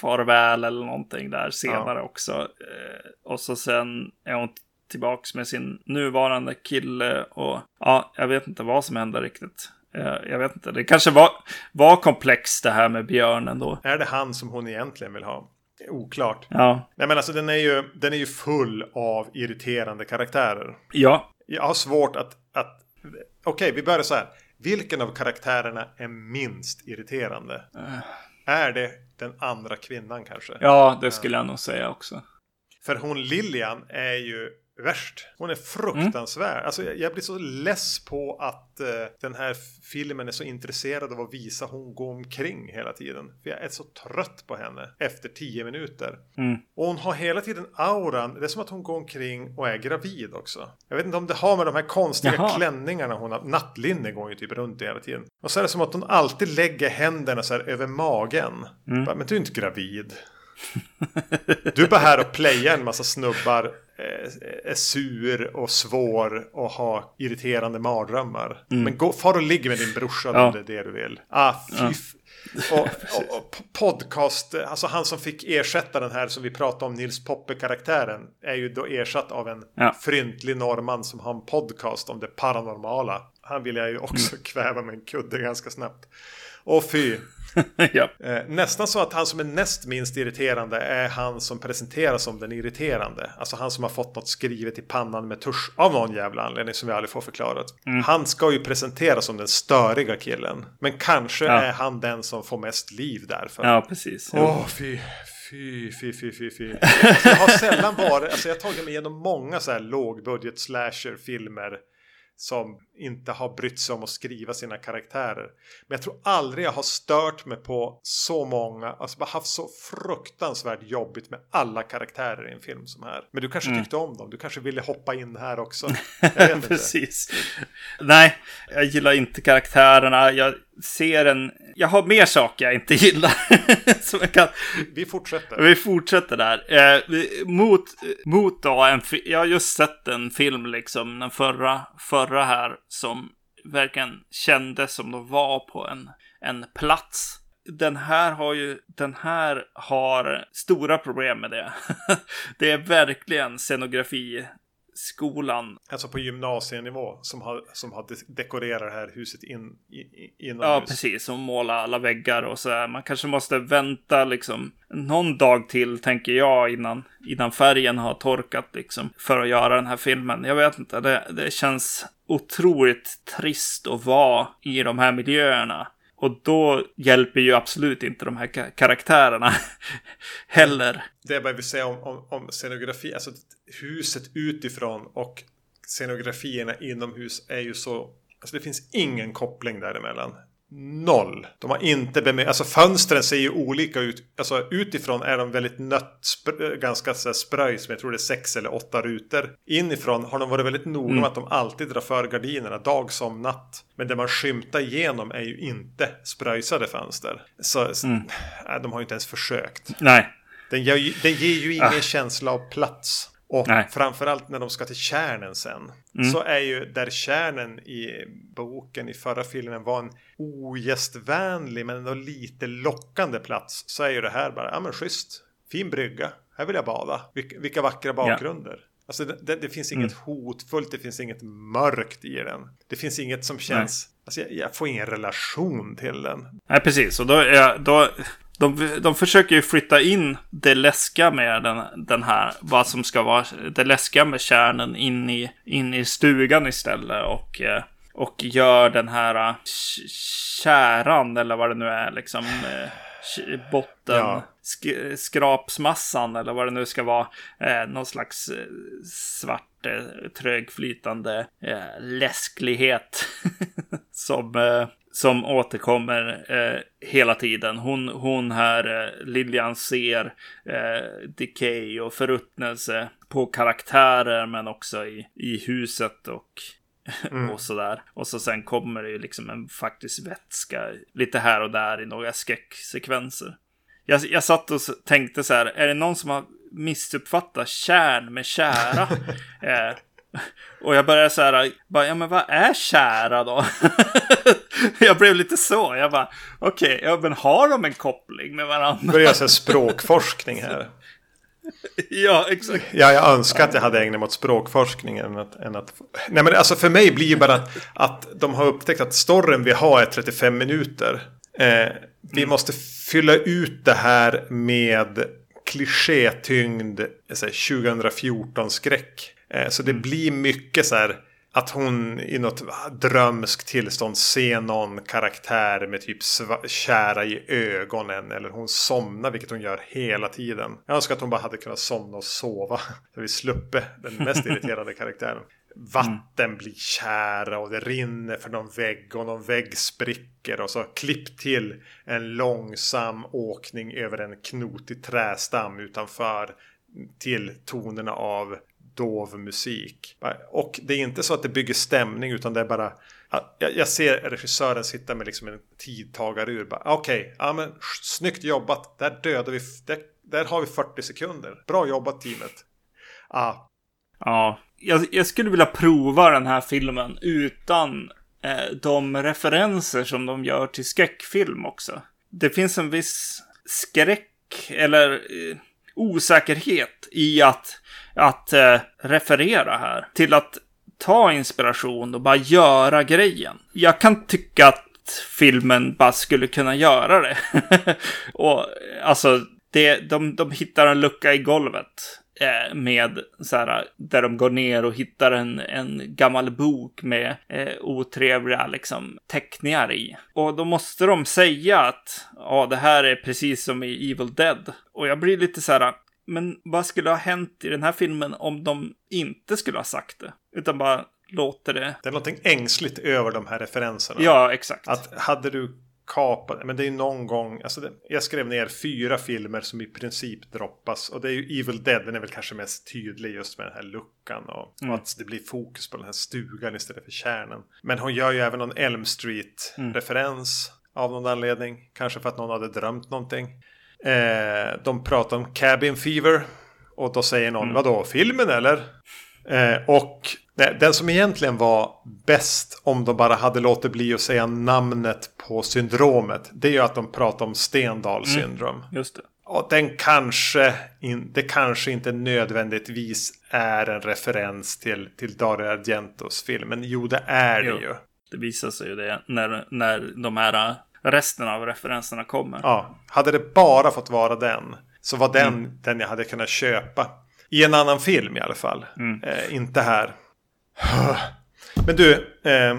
farväl eller någonting där senare också. Eh, och så sen är hon tillbaks med sin nuvarande kille och ja, jag vet inte vad som händer riktigt. Eh, jag vet inte, det kanske var, var komplext det här med björnen då. är det han som hon egentligen vill ha? Oklart. Ja, Nej men alltså den är ju, den är ju full av irriterande karaktärer. ja, Jag har svårt att... att Okej, vi börjar så här. Vilken av karaktärerna är minst irriterande? Är det den andra kvinnan kanske? ja, det skulle jag nog säga också. För hon Lilian är ju värst. Hon är fruktansvärd. Alltså jag, jag blir så less på att eh, den här filmen är så intresserad av att visa hon går omkring hela tiden. För jag är så trött på henne efter tio minuter. Mm. Och hon har hela tiden auran. Det är som att hon går omkring och är gravid också. Jag vet inte om det har med de här konstiga Jaha. klänningarna hon har. Nattlinne går ju typ runt hela tiden. Och så är det som att hon alltid lägger händerna så här över magen. Bara, Men du är inte gravid. Du är bara här och playar en massa snubbar. Eh, Är sur och svår och har irriterande mardrömmar. Men gå, far och ligg med din brorsa Ja. om det är det du vill. Ah, fy och, och, och podcast, alltså han som fick ersätta den här som vi pratade om, Nils Poppe-karaktären, är ju då ersatt av en Ja. fryntlig norrman som har en podcast om det paranormala. Han vill jag ju också kväva med en kudde ganska snabbt. Och fy. ja. Eh, nästan så att han som är näst minst irriterande är han som presenteras som den irriterande. Alltså han som har fått något skrivet i pannan med tusch av någon jävla anledning som vi aldrig får förklarat. Han ska ju presenteras som den störiga killen. Men kanske Ja. är han den som får mest liv därför. ja, precis. Åh, fy. Fy, fy, fy, fy, fy. Alltså, jag har sällan varit, alltså jag har tagit mig igenom många så här lågbudget slasher-filmer som inte har brytt sig om att skriva sina karaktärer. Men jag tror aldrig jag har stört mig på så många, alltså bara haft så fruktansvärt jobbigt med alla karaktärer i en film som här. Men du kanske tyckte om dem, du kanske ville hoppa in här också. Precis. Nej, jag gillar inte karaktärerna. Jag ser en... Jag har mer saker jag inte gillar. Som jag kan... Vi fortsätter. Vi fortsätter där. Eh, vi- mot, mot då en... Jag har just sett en film liksom, den förra, förra här, som verkligen kändes som de var på en, en plats. Den här har ju, den här har stora problem med det. det är verkligen scenografi scenografiskolan Alltså på gymnasienivå som har, som har de- dekorerat det här huset in, i, i, inomhus. Ja, precis. Och måla alla väggar och så här. Man kanske måste vänta liksom någon dag till, tänker jag, innan, innan färgen har torkat liksom. För att göra den här filmen. Jag vet inte, det, det känns otroligt trist att vara i de här miljöerna. Och då hjälper ju absolut inte de här karaktärerna heller. Det jag bara vill säga om, om, om scenografi, alltså huset utifrån och scenografierna inomhus är ju så... Alltså det finns ingen koppling däremellan. Noll. De har inte bemöt... Alltså fönstren ser ju olika ut. Alltså utifrån är de väldigt nött, ganska så här spröjs, men jag tror det är sex eller åtta rutor. Inifrån har de varit väldigt noga med att de alltid drar för gardinerna, dag som natt. Men det man skymtar igenom är ju inte spröjsade fönster. Så, så nej, de har ju inte ens försökt. Nej. Den ju- den ger ju ingen känsla av plats. Och Nej. framförallt när de ska till kärnen sen. Mm. Så är ju där kärnen i boken i förra filmen var en ogästvänlig men ändå lite lockande plats. Så är ju det här bara, ja men schysst. Fin brygga. Här vill jag bada. Vilka, vilka vackra bakgrunder. Alltså det, det, det finns inget Mm. hotfullt, det finns inget mörkt i den. Det finns inget som känns... Alltså jag, jag får ingen relation till den. Nej, precis. Och då, är, då, de, de försöker ju flytta in det läskiga med den, den här, vad som ska vara det läskiga med kärnen in i, in i stugan istället. Och, eh, och gör den här eh, käran, eller vad det nu är, liksom eh, botten, Ja. sk, skrapsmassan, eller vad det nu ska vara. Eh, någon slags svart, eh, trögflytande eh, läsklighet som, eh, som återkommer eh, hela tiden. Hon, hon här, eh, Lilian, ser eh, decay och förruttnelse på karaktärer, men också i, i huset och Mm. och sådär. Och så sen kommer det ju liksom en faktisk vätska lite här och där i några skräcksekvenser. Jag, jag satt och tänkte så här, är det någon som har missuppfattat kärn med kära? eh, och jag började så här, bara, ja men vad är kära då? jag blev lite så, jag bara, okej, ja men har de en koppling med varandra? Börjar säga språkforskning här. ja, exakt. Ja, jag önskar att jag hade ägnat mig åt språkforskning än att, än att... Nej, men alltså för mig blir ju bara att, att de har upptäckt att storyn vi har är 35 minuter. Eh, vi måste fylla ut det här med klichétyngd jag säger, 2014-skräck. Eh, så det blir mycket så här att hon i något drömskt tillstånd ser någon karaktär med typ kära i ögonen. Eller hon somnar, vilket hon gör hela tiden. Jag önskar att hon bara hade kunnat somna och sova. Så vi sluppe den mest irriterande karaktären. Vatten blir kära och det rinner för någon vägg och någon vägg spricker. Och så klipp till en långsam åkning över en knotig trästam utanför. Till tonerna av dov musik. Och det är inte så att det bygger stämning utan det är bara jag, jag ser regissören sitta med liksom en tidtagarur. Okej, Okej, ja men snyggt jobbat. Där dödar vi. Där, där har vi 40 sekunder. Bra jobbat teamet. Ja, Ja, jag, jag skulle vilja prova den här filmen utan eh, de referenser som de gör till skräckfilm också. Det finns en viss skräck eller eh, osäkerhet i att, att eh, referera här till att ta inspiration och bara göra grejen. Jag kan tycka att filmen bara skulle kunna göra det. och alltså, det, de, de hittar en lucka i golvet eh, med så här, där de går ner och hittar en, en gammal bok med eh, otrevliga liksom, teckningar i. Och då måste de säga att ja, det här är precis som i Evil Dead. Och jag blir lite så här, men vad skulle ha hänt i den här filmen om de inte skulle ha sagt det? Utan bara låter det. det är någonting ängsligt över de här referenserna. Ja, exakt. Att hade du kapat, men det är ju någon gång, alltså det, jag skrev ner fyra filmer som i princip droppas. Och det är ju Evil Dead, den är väl kanske mest tydlig just med den här luckan. Och, Mm. och att det blir fokus på den här stugan istället för kärnan. Men hon gör ju även någon Elm Street-referens av någon anledning. Kanske för att någon hade drömt någonting. Eh, de pratar om Cabin Fever. Och då säger någon, Mm. vadå, filmen eller? Eh, och nej, den som egentligen var bäst om de bara hade låtit bli att säga namnet på syndromet. Det är ju att de pratar om Stendal syndrom. Just det. Och den kanske, in, det kanske inte nödvändigtvis är en referens till, till Dario Argentos film. Men jo, det är det Jo. ju. Det visar sig ju det när, när de här resten av referenserna kommer. Ja, hade det bara fått vara den så var den den jag hade kunnat köpa. I en annan film i alla fall. Eh, inte här. Men du, eh,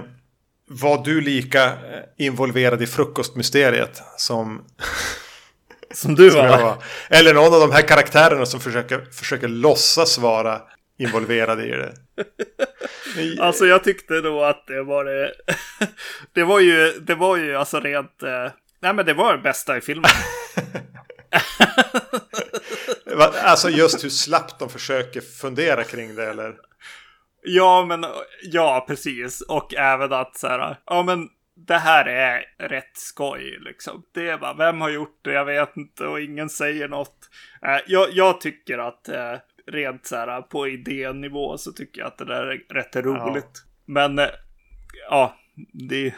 var du lika eh, involverad i frukostmysteriet som, Som du som var? Eller någon av de här karaktärerna som försöker, försöker låtsas vara involverade i det. Alltså jag tyckte då att det var det. Det var ju, det var ju alltså rent. Eh, nej men det var det bästa i filmen. Alltså just hur slappt de försöker fundera kring det eller? Ja men ja precis. Och även att så här. Ja men det här är rätt skoj liksom. Det är bara vem har gjort det? Jag vet inte och ingen säger något. Eh, jag, jag tycker att eh, rent så här på idénivå så tycker jag att det där är rätt roligt. Men eh, ja, det,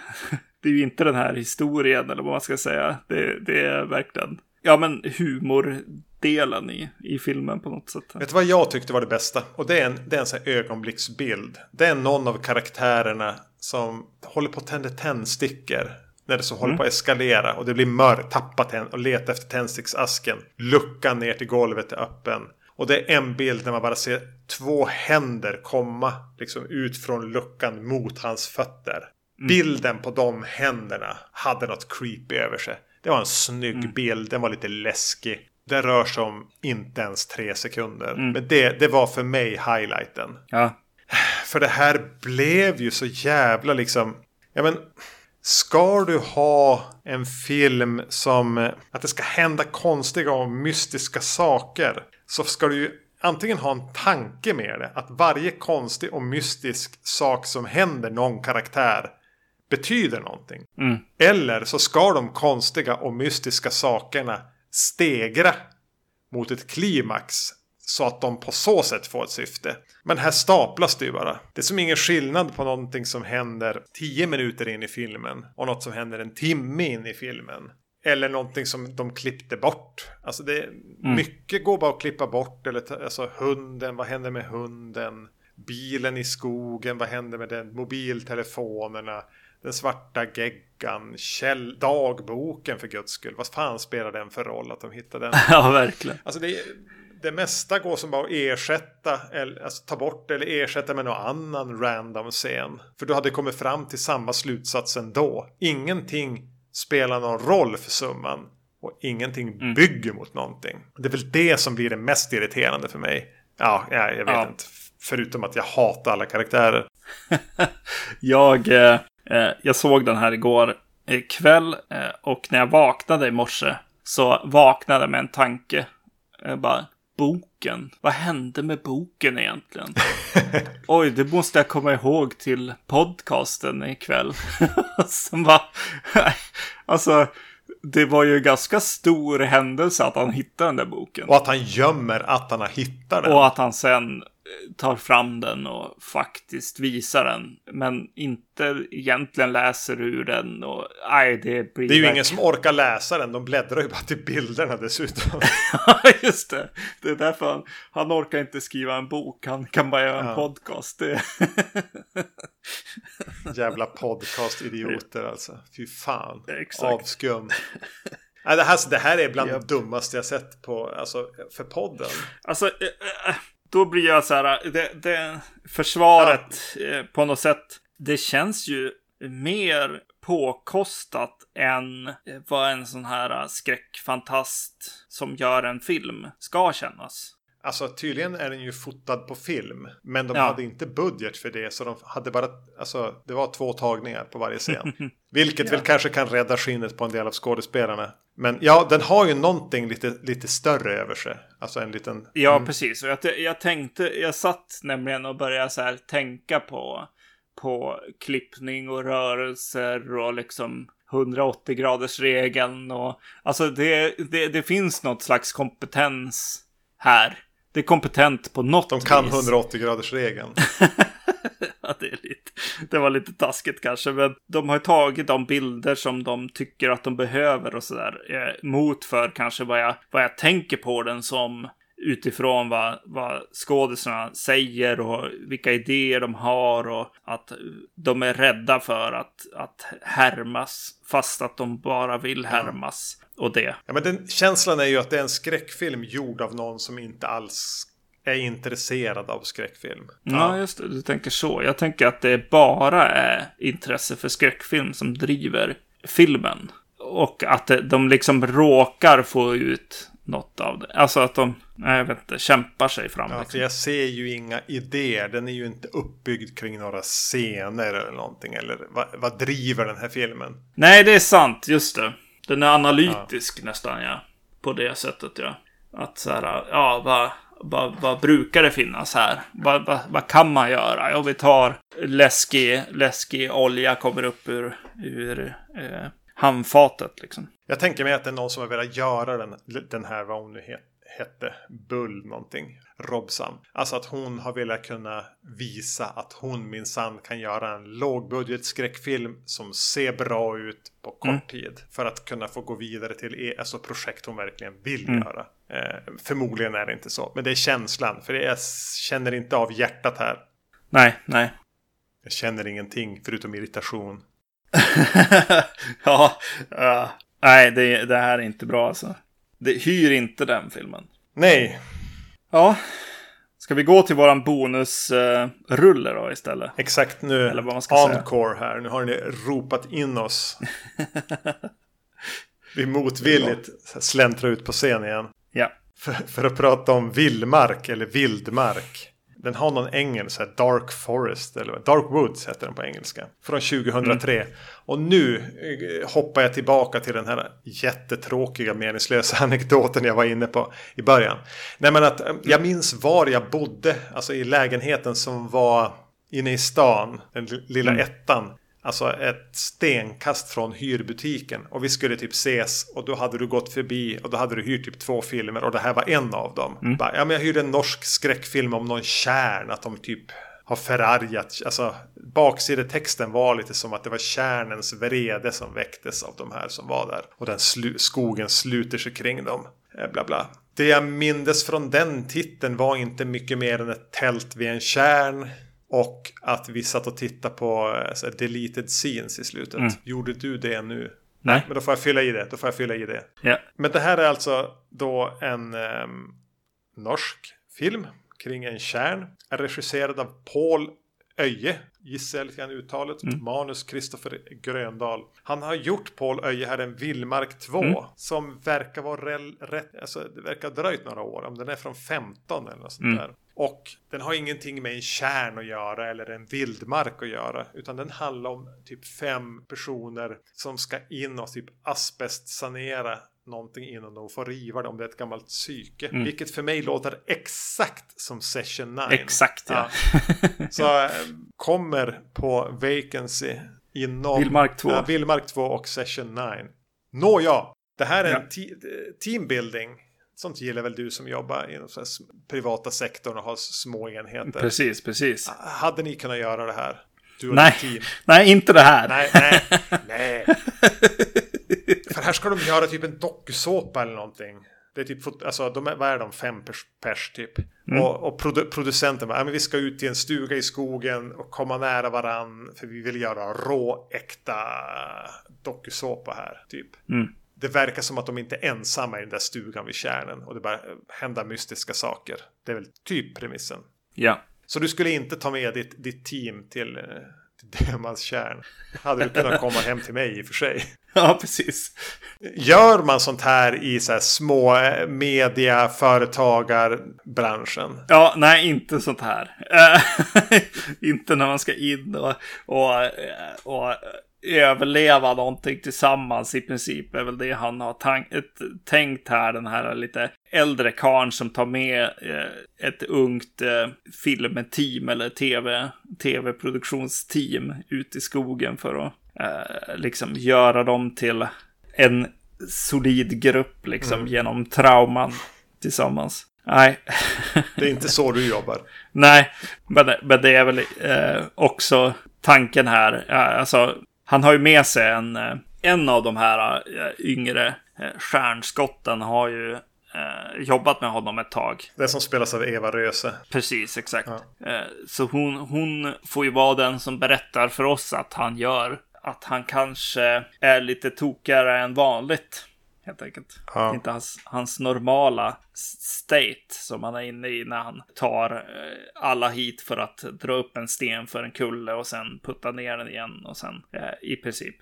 det är ju inte den här historien eller vad man ska säga. Det, det är verkligen, ja men humordelen i, i filmen på något sätt. Vet du vad jag tyckte var det bästa? Och det är en, det är en sån här ögonblicksbild. Det är någon av karaktärerna som håller på att tända tändstickor. När det så håller på att eskalera och det blir mörkt, tappa tänd och leta efter tändsticksasken. Luckan ner till golvet är öppen. Och det är en bild när man bara ser två händer komma liksom ut från luckan mot hans fötter. Bilden på de händerna hade något creepy över sig. Det var en snygg bild, den var lite läskig. Det rör sig om inte ens tre sekunder. Men det, det var för mig highlighten. Ja, För det här blev ju så jävla liksom... Ja men... Ska du ha en film som... Att det ska hända konstiga och mystiska saker. Så ska du ju antingen ha en tanke med det. Att varje konstig och mystisk sak som händer någon karaktär betyder någonting. Mm. Eller så ska de konstiga och mystiska sakerna stegra mot ett klimax. Så att de på så sätt får ett syfte. Men här staplas det ju bara. Det är som ingen skillnad på någonting som händer 10 minuter in i filmen. Och något som händer en timme in i filmen. Eller någonting som de klippte bort. Alltså det mycket går bara att klippa bort. Eller ta- alltså hunden, vad händer med hunden? Bilen i skogen, vad händer med den? Mobiltelefonerna. Den svarta geggan. Käll, dagboken för guds skull. Vad fan spelar den för roll att de hittade den? ja verkligen. Alltså det, det mesta går som bara att ersätta, eller alltså ta bort eller ersätta med någon annan random scen. För du hade kommit fram till samma slutsats ändå. Ingenting spelar någon roll för summan. Och ingenting bygger mot någonting. Det är väl det som blir det mest irriterande för mig. Ja, jag, jag vet Ja. inte. Förutom att jag hatar alla karaktärer. Jag, eh, eh, jag såg den här igår eh, kväll eh, och när jag vaknade i morse så vaknade jag med en tanke. Jag bara, boken. Vad hände med boken egentligen? Oj, det måste jag komma ihåg till podcasten ikväll. Som var, alltså, det var ju en ganska stor händelse att han hittade den där boken. Och att han gömmer att han har hittat den. Och att han sen tar fram den och faktiskt visar den. Men inte egentligen läser ur den. Och nej, det blir... Det är ju ingen som orkar läsa den. De bläddrar ju bara till bilderna dessutom. Ja, just det. Det är därför han, han orkar inte skriva en bok. Han kan bara göra en Ja. podcast. Det... Jävla podcast-idioter alltså. Fy fan. Exakt. Avskum. Det, här, det här är bland Japp. det dummaste jag sett på, alltså, för podden. Alltså, eh, eh, då blir jag så här. Det, det, försvaret eh, på något sätt. Det känns ju mer påkostat än eh, vad en sån här eh, skräckfantast som gör en film ska kännas. Alltså tydligen är den ju fotad på film. Men de Ja. hade inte budget för det. Så de hade bara, alltså det var två tagningar på varje scen. Vilket väl kanske kan rädda skinnet på en del av skådespelarna. Men ja, den har ju någonting lite, lite större över sig. Alltså en liten... Ja, precis. Och jag, jag tänkte, jag satt nämligen och började så här tänka på, på klippning och rörelser och liksom 180 graders regeln och alltså det, det, det finns något slags kompetens här. Det är kompetent på något De kan vis. 180 graders regeln. Ja, det, är lite, det var lite taskigt kanske, men de har tagit de bilder som de tycker att de behöver och sådär eh, mot för kanske vad jag, vad jag tänker på den som utifrån vad, vad skådisarna säger och vilka idéer de har och att de är rädda för att, att härmas fast att de bara vill härmas och det. Ja, men den känslan är ju att det är en skräckfilm gjord av någon som inte alls är intresserad av skräckfilm. Ja, just det. Du tänker så. Jag tänker att det bara är intresse för skräckfilm som driver filmen. Och att de liksom råkar få ut något av det. Alltså att de, nej, jag vet inte, kämpar sig fram. Ja, liksom. jag ser ju inga idéer. Den är ju inte uppbyggd kring några scener eller någonting. Eller vad, vad driver den här filmen? Nej, det är sant. Just det. Den är analytisk nästan, ja. På det sättet, ja. Att så här, ja, vad, vad, vad brukar det finnas här? Vad, vad, vad kan man göra? Ja, vi tar läskig, läskig olja kommer upp ur, ur eh, handfatet, liksom. Jag tänker mig att det är någon som har velat göra den, den här, vad hon nu het, hette Bull någonting. Robsam. Alltså att hon har velat kunna visa att hon minsann kan göra en lågbudget skräckfilm som ser bra ut på kort Mm. tid. För att kunna få gå vidare till e- alltså projekt hon verkligen vill Mm. göra. Eh, förmodligen är det inte så. Men det är känslan. För jag känner inte av hjärtat här. Nej, nej. Jag känner ingenting förutom irritation. ja, ja. nej, det, det här är inte bra alltså. Det, hyr inte den filmen. Nej, Ja, ska vi gå till våran bonusrulle då istället? exakt nu. Eller vad man ska säga. Encore här. Nu har ni ropat in oss. Vi motvilligt släntrar ut på scen igen. Ja. För, för att prata om vildmark eller vildmark. Den har någon engelsk, så här Dark Forest eller Dark Woods heter den på engelska. Från 2003. Och nu eh, hoppar jag tillbaka till den här jättetråkiga meningslösa anekdoten jag var inne på i början. Nej men att eh, jag minns var jag bodde, alltså i lägenheten som var inne i stan, den li- lilla ettan. Alltså ett stenkast från hyrbutiken. Och vi skulle typ ses och då hade du gått förbi och då hade du hyrt typ två filmer och det här var en av dem. Bara, ja men jag hyrde en norsk skräckfilm om någon kärn, att de typ har förargat. Alltså baksidetexten var lite som att det var kärnens vrede som väcktes av de här som var där. Och den slu- skogen sluter sig kring dem. Eh, Bla bla. Det jag mindes från den titeln var inte mycket mer än ett tält vid en kärn. Och att vi satt och tittade på eh, deleted scenes i slutet. Gjorde du det nu? Nej. Men då får jag fylla i det. Då får jag fylla i det. Ja. Men det här är alltså då en ehm, norsk film kring en kärn. Är regisserad av Paul Öje. Gissar jag lite grann uttalet. Manus Kristoffer Gröndal. Han har gjort Paul Öje här en Vildmark 2. Som verkar vara rel- rätt. Alltså det verkar ha dröjt några år. Om den är från 15 eller något sånt där. Och den har ingenting med en kärn att göra eller en vildmark att göra. Utan den handlar om typ fem personer som ska in och typ asbestsanera någonting innan de får riva det om det är ett gammalt psyke. Vilket för mig låter exakt som Session 9. Exakt, ja. Så eh, kommer på Vacancy inom Vildmark 2. Ja, Vildmark 2 och Session 9. Nåja, det här är Ja. en te- teambuilding. Sånt gillar väl du som jobbar inom privata sektorn och har små enheter. Precis, precis. Hade ni kunnat göra det här? Nej. Nej, inte det här. Nej, nej, nej. För här ska de göra typ en dokusåpa eller någonting. Det är typ, alltså de är, vad är de, fem pers, pers typ. Och, och produ- producenten bara, men vi ska ut till en stuga i skogen och komma nära varann. För vi vill göra rå, äkta dokusåpa här, typ. Det verkar som att de inte är ensamma i den där stugan vid kärnen. Och det bara händer mystiska saker. Det är väl typ premissen. Ja. Så du skulle inte ta med ditt, ditt team till, eh, till Dömans kärn? Hade du kunnat komma hem till mig i och för sig? Ja, precis. Gör man sånt här i så här små eh, media, företagarbranschen? Ja, nej, inte sånt här. Inte när man ska in och, och, eh, och överleva någonting tillsammans i princip. är väl det han har tänkt här, den här lite äldre karln som tar med eh, ett ungt eh, filmteam eller tv, tv-produktionsteam ut i skogen för att eh, liksom göra dem till en solid grupp liksom genom trauman tillsammans. Nej. Det är inte så du jobbar. Nej, men, men det är väl eh, också tanken här. Eh, alltså, han har ju med sig en, eh, en av de här eh, yngre eh, stjärnskotten har ju jobbat med honom ett tag. Det som spelas av Eva Röse. Precis, exakt. Eh, så hon, hon får ju vara den som berättar för oss att han gör att han kanske är lite tokigare än vanligt. Helt enkelt. Ja. Det är inte hans, hans normala state som han är inne i när han tar eh, alla hit för att dra upp en sten för en kulle och sen putta ner den igen och sen eh, i princip.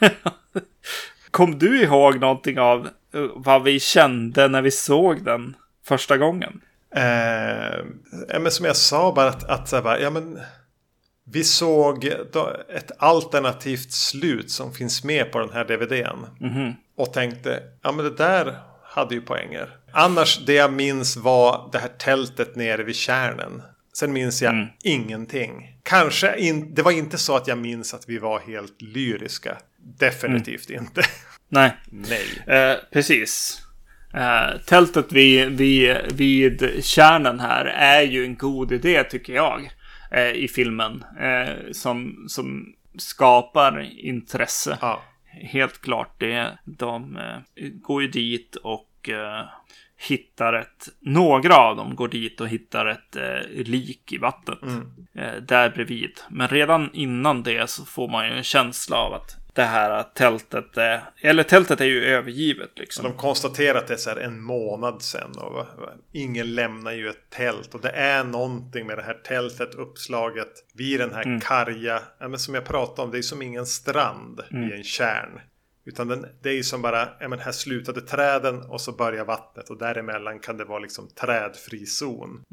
Kom du ihåg någonting av eh, vad vi kände när vi såg den första gången? Eh, men som jag sa bara att, att så här, bara, ja, men, vi såg ett alternativt slut som finns med på den här DVDn. Och tänkte, ja men det där hade ju poänger. Annars det jag minns var det här tältet nere vid kärnen. Sen minns jag ingenting. Kanske in, det var inte så att jag minns att vi var helt lyriska. Definitivt inte. Nej. Nej. Eh, precis. Eh, tältet vid, vid, vid kärnan här är ju en god idé tycker jag. Eh, I filmen. Eh, som, som skapar intresse. Ja. Helt klart det. De eh, går ju dit och eh, hittar ett... Några av dem går dit och hittar ett eh, lik i vattnet. Eh, där bredvid. Men redan innan det så får man ju en känsla av att det här tältet. Eller tältet är ju övergivet liksom. de konstaterar att det är så här en månad sedan och ingen lämnar ju ett tält. Och det är någonting med det här tältet, uppslaget vid den här karga, ja, men som jag pratade om, det är som ingen strand i en kärn. Utan den, det är ju som bara, ja men här slutade träden och så börjar vattnet och däremellan kan det vara liksom trädfri zon.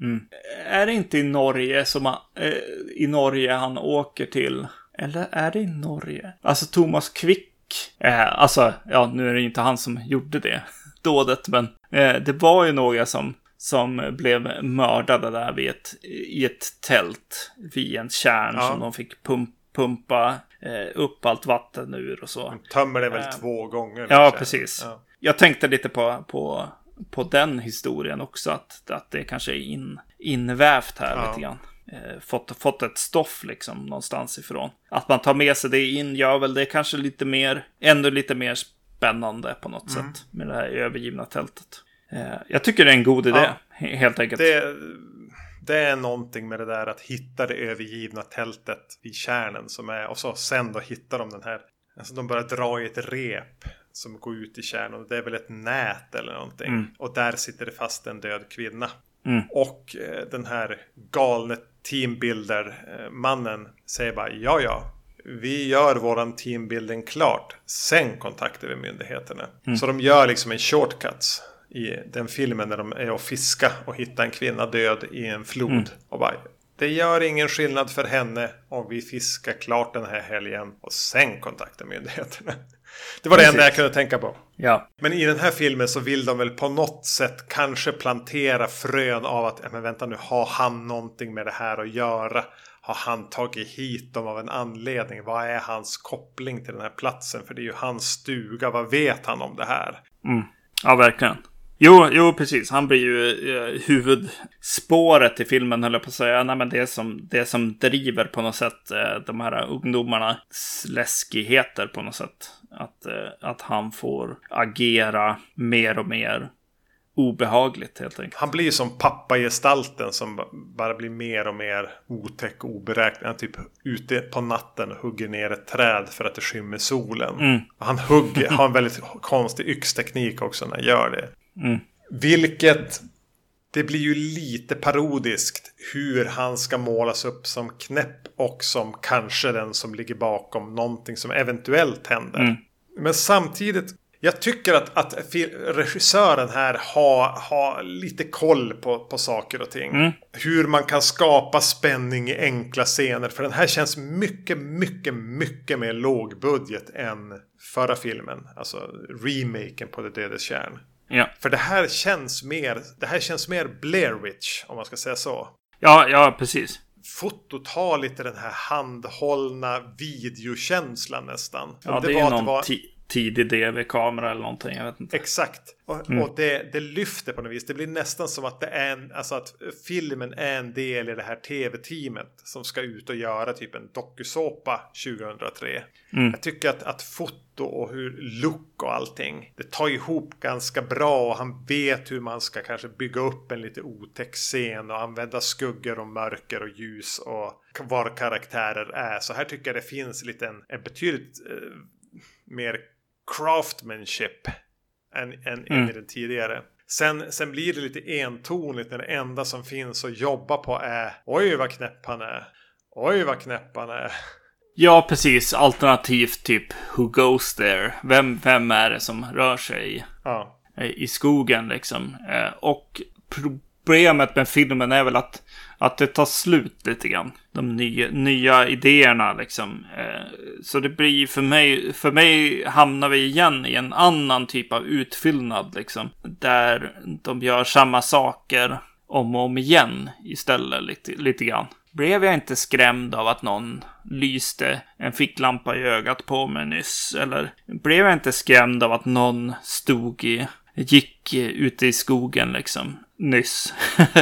Är det inte i Norge som han, eh, i Norge han åker till? Eller är det i Norge? Alltså Thomas Quick. Eh, alltså, ja, nu är det inte han som gjorde det dådet, men eh, det var ju några som som blev mördade där vid ett, i ett tält vid en kärn Ja. som de fick pump, pumpa eh, upp allt vatten ur och så. De tömmer det väl Eh, två gånger. Ja, precis. Ja. Jag tänkte lite på, på, på den historien också, att, att det kanske är in, invävt här Ja. lite grann. Eh, fått, fått ett stoff liksom någonstans ifrån. Att man tar med sig det in gör väl det kanske lite mer, ännu lite mer spännande på något Mm. sätt med det här övergivna tältet. Eh, jag tycker det är en god idé, Ja. he- helt enkelt. Det, det är någonting med det där att hitta det övergivna tältet vid kärnen som är och så sen då hittar de den här. Alltså de börjar dra i ett rep som går ut i kärnan. Det är väl ett nät eller någonting. Och där sitter det fast en död kvinna. Mm. Och eh, den här galne teambuilder-mannen säger bara ja ja. Vi gör våran teambuilding klart. Sen kontaktar vi myndigheterna. Så de gör liksom en shortcuts i den filmen när de är och fiska och hittar en kvinna död i en flod. Och bara, det gör ingen skillnad för henne om vi fiskar klart den här helgen och sen kontaktar myndigheterna. Det var det enda jag kunde tänka på. Ja, Men i den här filmen så vill de väl på något sätt kanske plantera frön av att, men vänta nu, har han någonting med det här att göra? Har han tagit hit dem av en anledning? Vad är hans koppling till den här platsen? För det är ju hans stuga. Vad vet han om det här? ja verkligen. Jo, jo, precis. Han blir ju eh, huvudspåret i filmen, höll jag på att säga. Nej, men det som, det som driver på något sätt eh, de här ungdomarnas läskigheter på något sätt. Att, eh, att han får agera mer och mer obehagligt helt enkelt. Han blir ju som pappagestalten som ba- bara blir mer och mer otäck och oberäknelig. Han typ ute på natten och hugger ner ett träd för att det skymmer solen. Och han hugger, har en väldigt konstig yxteknik också när han gör det. Vilket det blir ju lite parodiskt hur han ska målas upp som knäpp och som kanske den som ligger bakom någonting som eventuellt händer. Men samtidigt, jag tycker att, att regissören här har, har lite koll på, på saker och ting. Hur man kan skapa spänning i enkla scener. För den här känns mycket, mycket, mycket mer lågbudget än förra filmen. Alltså remaken på Det dödes kärn. Ja, För det här känns mer, det här känns mer Blair Witch om man ska säga så. ja, ja precis. Fotot har lite den här handhållna videokänslan nästan. Ja, Om det, är var någon ti- tidig DV-kamera eller någonting. Jag vet inte. Exakt. Och, och det, det lyfter på något vis. Det blir nästan som att det är en, alltså att filmen är en del i det här tv-teamet som ska ut och göra typ en dokusåpa 2003. Jag tycker att, att foto och hur look och allting, det tar ihop ganska bra och han vet hur man ska kanske bygga upp en lite otäck scen och använda skuggor och mörker och ljus och var karaktärer är. Så här tycker jag det finns lite en, en betydligt eh, mer craftmanship än, än, än i den tidigare. Sen, sen blir det lite entonigt när det enda som finns att jobba på är Oj vad knäpp han är. Oj vad knäpp han är. Ja, precis. Alternativt typ Who goes there? Vem, vem är det som rör sig Ja. i skogen liksom? Eh, Och problemet med filmen är väl att, att det tar slut lite grann. De nya, nya idéerna liksom. Eh, Så det blir för mig, för mig hamnar vi igen i en annan typ av utfyllnad liksom. Där de gör samma saker om och om igen istället lite, lite grann. Blev jag inte skrämd av att någon lyste en ficklampa i ögat på mig nyss? Eller blev jag inte skrämd av att någon stod i gick ute i skogen liksom nyss.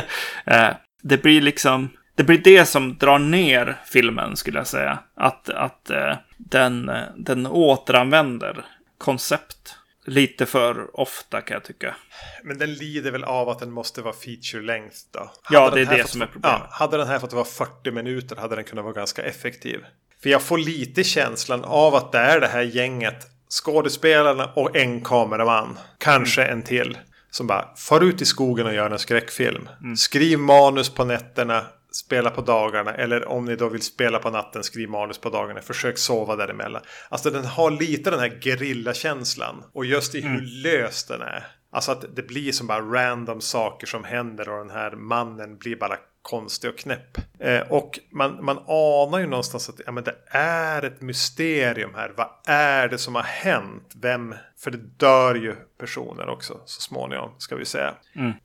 Eh, det blir liksom, det blir det som drar ner filmen skulle jag säga. Att, att eh, den, eh, den återanvänder koncept lite för ofta kan jag tycka. Men den lider väl av att den måste vara feature length då? Ja, Hade det är det fått- som är problemet. Ja, hade den här fått vara 40 minuter hade den kunnat vara ganska effektiv. För jag får lite känslan av att det är det här gänget skådespelarna och en kameraman. Kanske Mm. en till. Som bara far ut i skogen och gör en skräckfilm. Mm. Skriv manus på nätterna. Spela på dagarna. Eller om ni då vill spela på natten. Skriv manus på dagarna. Försök sova däremellan. Alltså den har lite den här gerillakänslan. Och just i hur Mm. lös den är. Alltså att det blir som bara random saker som händer. Och den här mannen blir bara konstig och knäpp. Eh, och man, man anar ju någonstans att ja, men det är ett mysterium här. Vad är det som har hänt? Vem? För det dör ju personer också så småningom ska vi säga.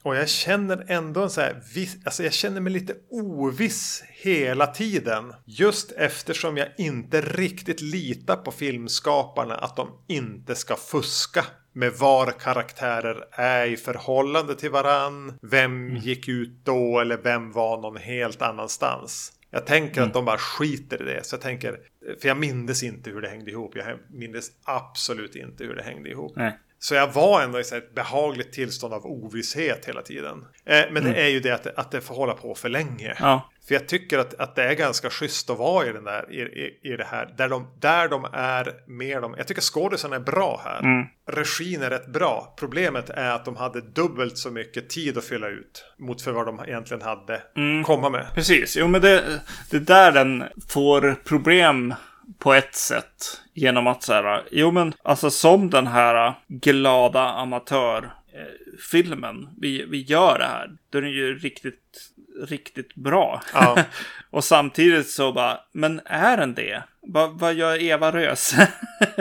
Och jag känner ändå en så här viss, alltså jag känner mig lite oviss hela tiden. Just eftersom jag inte riktigt litar på filmskaparna att de inte ska fuska med var karaktärer är i förhållande till varann. Vem gick ut då eller vem var någon helt annanstans. Jag tänker att de bara skiter i det. Så jag tänker, för jag mindes inte hur det hängde ihop. Jag mindes absolut inte hur det hängde ihop. Nej. Så jag var ändå i ett behagligt tillstånd av ovisshet hela tiden. Eh, men det är ju det att, att det får hålla på för länge. Ja. För jag tycker att, att det är ganska schysst att vara i den där, i, i, i det här. Där de, där de är med dem. Jag tycker skådisarna är bra här. Mm. Regin är rätt bra. Problemet är att de hade dubbelt så mycket tid att fylla ut. Mot för vad de egentligen hade Mm. komma med. Precis, jo men det, det är där den får problem på ett sätt. Genom att så här, jo men alltså som den här glada amatörfilmen, vi, vi gör det här. Då är den ju riktigt, riktigt bra. Ja. Och samtidigt så bara, men är den det? Va, vad gör Eva Röse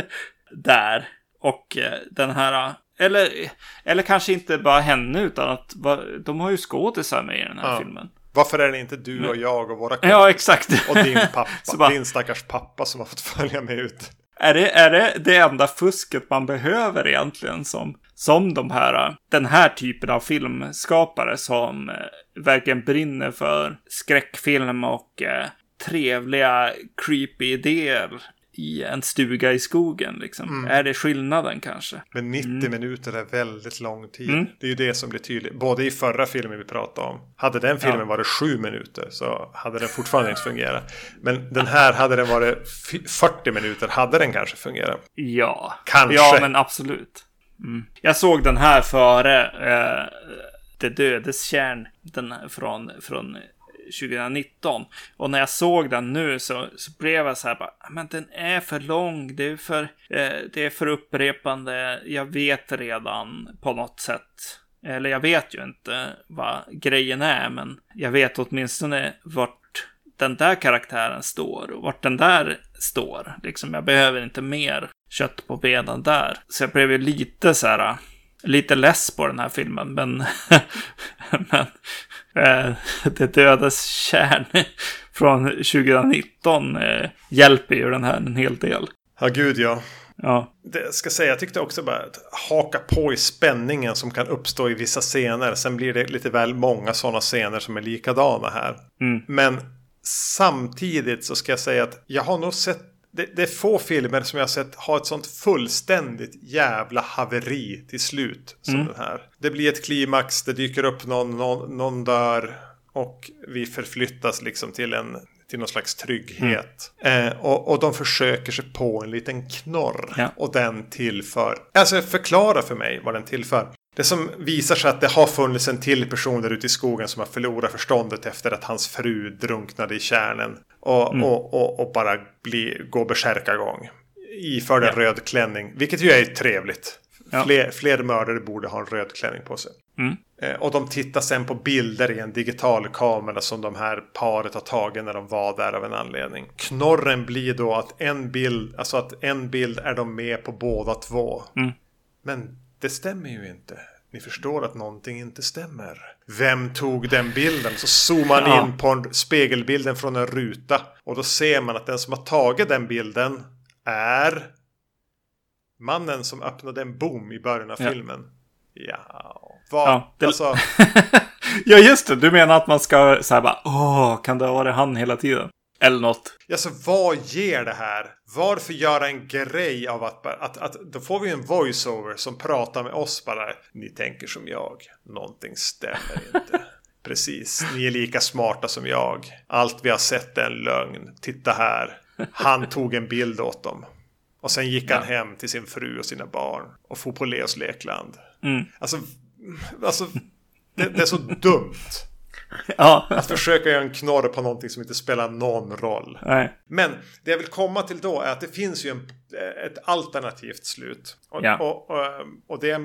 där? Och eh, den här, eller, eller kanske inte bara henne utan att de har ju skådisar med i den här Ja. filmen. Varför är det inte du och jag och våra Ja, exakt. Och din pappa, bara- din stackars pappa som har fått följa med ut. Är det, är det det enda fusket man behöver egentligen som, som de här, den här typen av filmskapare som eh, verkligen brinner för skräckfilm och eh, trevliga creepy idéer i en stuga i skogen liksom. Är det skillnaden kanske? Men 90 minuter är väldigt lång tid. Mm. Det är ju det som blir tydligt. Både i förra filmen vi pratade om. Hade den filmen Ja. varit sju minuter så hade den fortfarande inte fungerat. Men den här hade den varit fy- 40 minuter hade den kanske fungerat. Ja. Kanske. Ja, men absolut. Mm. Jag såg den här före eh, Det dödes kärn. Den från, från 2019. Och när jag såg den nu så, så blev jag så här bara, men den är för lång, det är för, eh, det är för upprepande, jag vet redan på något sätt. Eller jag vet ju inte vad grejen är, men jag vet åtminstone vart den där karaktären står och vart den där står. Liksom, jag behöver inte mer kött på benen där. Så jag blev ju lite så här, lite less på den här filmen, men, men eh, Det dödes kärn från 2019 eh, hjälper ju den här en hel del. Ja, gud ja. Ja, Det ska säga, jag tyckte också bara att haka på i spänningen som kan uppstå i vissa scener. Sen blir det lite väl många sådana scener som är likadana här. Mm. Men samtidigt så ska jag säga att jag har nog sett det, det är få filmer som jag har sett ha ett sånt fullständigt jävla haveri till slut som Mm. den här. Det blir ett klimax, det dyker upp någon, någon, någon dör och vi förflyttas liksom till en till någon slags trygghet. Eh, och, och de försöker sig på en liten knorr. Ja. Och den tillför. Alltså förklara för mig vad den tillför. Det som visar sig att det har funnits en till person där ute i skogen som har förlorat förståndet efter att hans fru drunknade i kärnen. Och, och, och, och bara bli, gå bärsärkagång. Iförd en röd klänning, vilket ju är trevligt. Ja. Fler, fler mördare borde ha en röd klänning på sig. Mm. Eh, Och de tittar sen på bilder i en digital kamera som de här paret har tagit när de var där av en anledning. Knorren blir då att en bild, alltså att en bild är de med på båda två. Mm. Men det stämmer ju inte. Ni förstår att någonting inte stämmer. Vem tog den bilden? Så zoomar man Ja. in på en spegelbilden från en ruta. Och då ser man att den som har tagit den bilden är mannen som öppnade en bom i början av Ja. filmen. Ja, vad, Ja, det- alltså, ja, just det. Du menar att man ska så här bara, åh, kan det ha varit han hela tiden? Eller något. alltså vad ger det här? Varför göra en grej av att, att, att då får vi en voiceover som pratar med oss bara. Ni tänker som jag. Någonting stämmer inte. Precis, ni är lika smarta som jag. Allt vi har sett är en lögn. Titta här. Han tog en bild åt dem. Och sen gick han hem till sin fru och sina barn. Och for på Leos lekland. Mm. Alltså, alltså det, det är så dumt. Ja, Att försöka göra en knorr på någonting som inte spelar någon roll. nej. Men det jag vill komma till då är att det finns ju en, ett alternativt slut. Och, Ja. och, och, och det,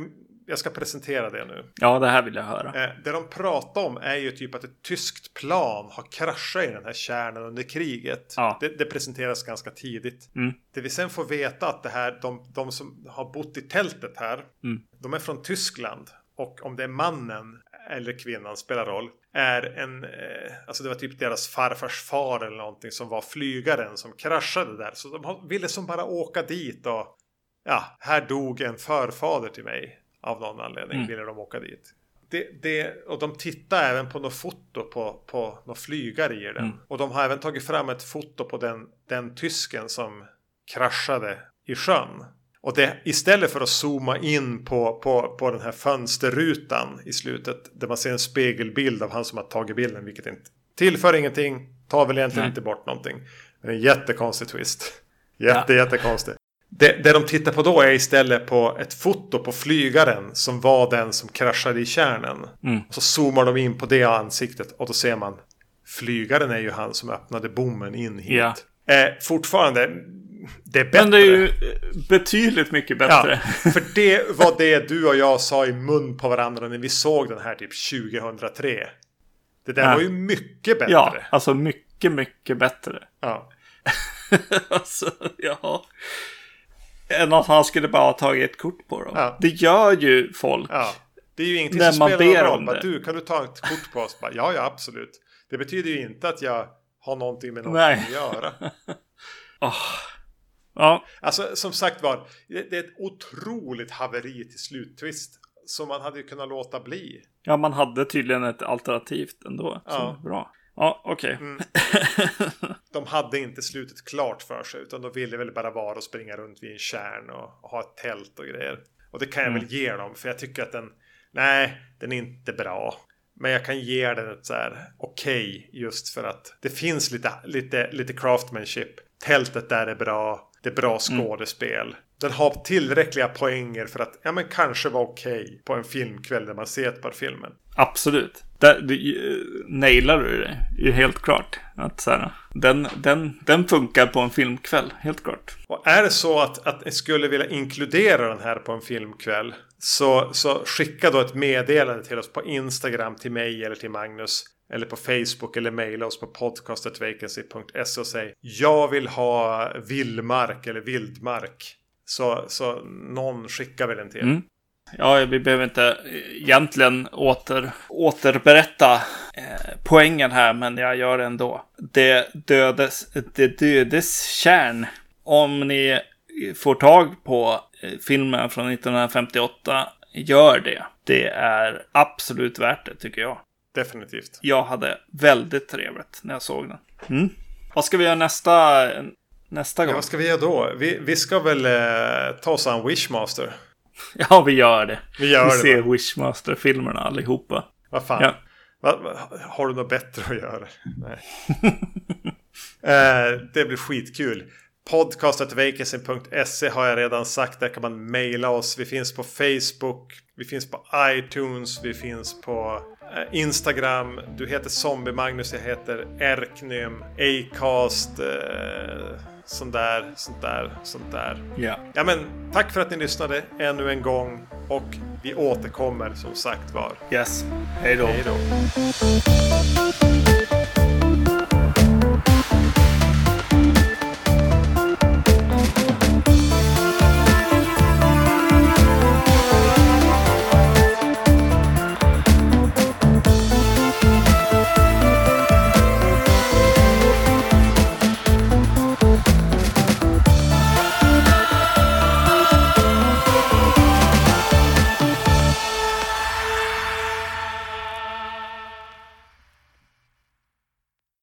jag ska presentera det nu. Ja, det här vill jag höra. Eh, Det de pratar om är ju typ att ett tyskt plan har kraschat i den här kärnan under kriget. Ja. Det, det presenteras ganska tidigt. Mm. Det vi sen får veta att det här, de, de som har bott i tältet här, Mm. de är från Tyskland. Och om det är mannen eller kvinnan spelar roll. Är en, eh, alltså det var typ deras farfars far eller någonting som var flygaren som kraschade där. Så de ville som bara åka dit och ja, här dog en förfader till mig. Av någon anledning Mm. ville de åka dit. Det, det, och de tittar även på något foto på, på några flygare i den. Mm. Och de har även tagit fram ett foto på den, den tysken som kraschade i sjön. Och det, istället för att zooma in på, på, på den här fönsterrutan i slutet. Där man ser en spegelbild av han som har tagit bilden. Vilket inte tillför ingenting. Tar väl egentligen Nej. inte bort någonting. Men en jättekonstig twist. Jätte, jättekonstig. Det, det de tittar på då är istället på ett foto på flygaren som var den som kraschade i kärnen. Mm. Och så zoomar de in på det ansiktet och då ser man Flygaren är ju han som öppnade bommen in hit. Ja. Eh, fortfarande, det är bättre. Men det är ju betydligt mycket bättre. Ja, för det var det du och jag sa i mun på varandra när vi såg den här typ 2003. Det där Ja. var ju mycket bättre. Ja, alltså mycket, mycket bättre. Ja. alltså, ja. Än att han skulle bara ha tagit ett kort på dem. Ja. Det gör ju folk. Ja. Det är ju ingenting När som man spelar ber någon roll. Bara, det. Du, kan du ta ett kort på oss? Bara, ja, ja, absolut. Det betyder ju inte att jag har någonting med någonting Nej. att göra. Ja, Alltså, som sagt var, det det är ett otroligt haveri till sluttvist. Som man hade ju kunnat låta bli. ja, man hade tydligen ett alternativt ändå. Så Ja. bra. Ja, okej. Mm. De hade inte slutet klart för sig. Utan de ville väl bara vara och springa runt vid en kärn och, och ha ett tält och grejer. Och det kan jag Mm. väl ge dem. För jag tycker att den, nej, den är inte bra. Men jag kan ge den ett så här okej just för att det finns lite, lite, lite craftmanship. Tältet där är bra. Det är bra Mm. skådespel. Den har tillräckliga poänger för att ja, men kanske vara okej på en filmkväll när man ser ett par filmen. Absolut. Där, du, eh, nailar du det ju helt klart. Att så här, den, den, den funkar på en filmkväll, helt klart. Och är det så att, att ni skulle vilja inkludera den här på en filmkväll så, så skicka då ett meddelande till oss på Instagram till mig eller till Magnus. Eller på Facebook eller mejla oss på podcastatvacancy.se och säg Jag vill ha vildmark eller vildmark. Så, så någon skickar vi den till. Mm. Ja, vi behöver inte egentligen åter, återberätta eh, poängen här, men jag gör det ändå. Det dödes, det dödes kärn. Om ni får tag på eh, filmen från 1958, gör det. Det är absolut värt det, tycker jag. Definitivt. Jag hade väldigt trevligt när jag såg den. Mm. Vad ska vi göra nästa, nästa Ja, gång? vad ska vi göra då? Vi, vi ska väl eh, ta oss an Wishmaster. Ja, vi gör det. Vi gör vi det. ser? Wishmaster-filmerna allihopa. Vad fan? Ja. Va, va, har du något bättre att göra? Nej. eh, det blir skitkul. Podcastetvacancy.se har jag redan sagt. Där kan man mejla oss. Vi finns på Facebook. Vi finns på iTunes. Vi finns på Instagram. Du heter Zombie Magnus. Jag heter Erknym. Acast. Eh, sånt där, sånt där, sånt där. Ja. Ja men tack för att ni lyssnade ännu en gång. Och vi återkommer som sagt var. Yes. Hej då. Hej då.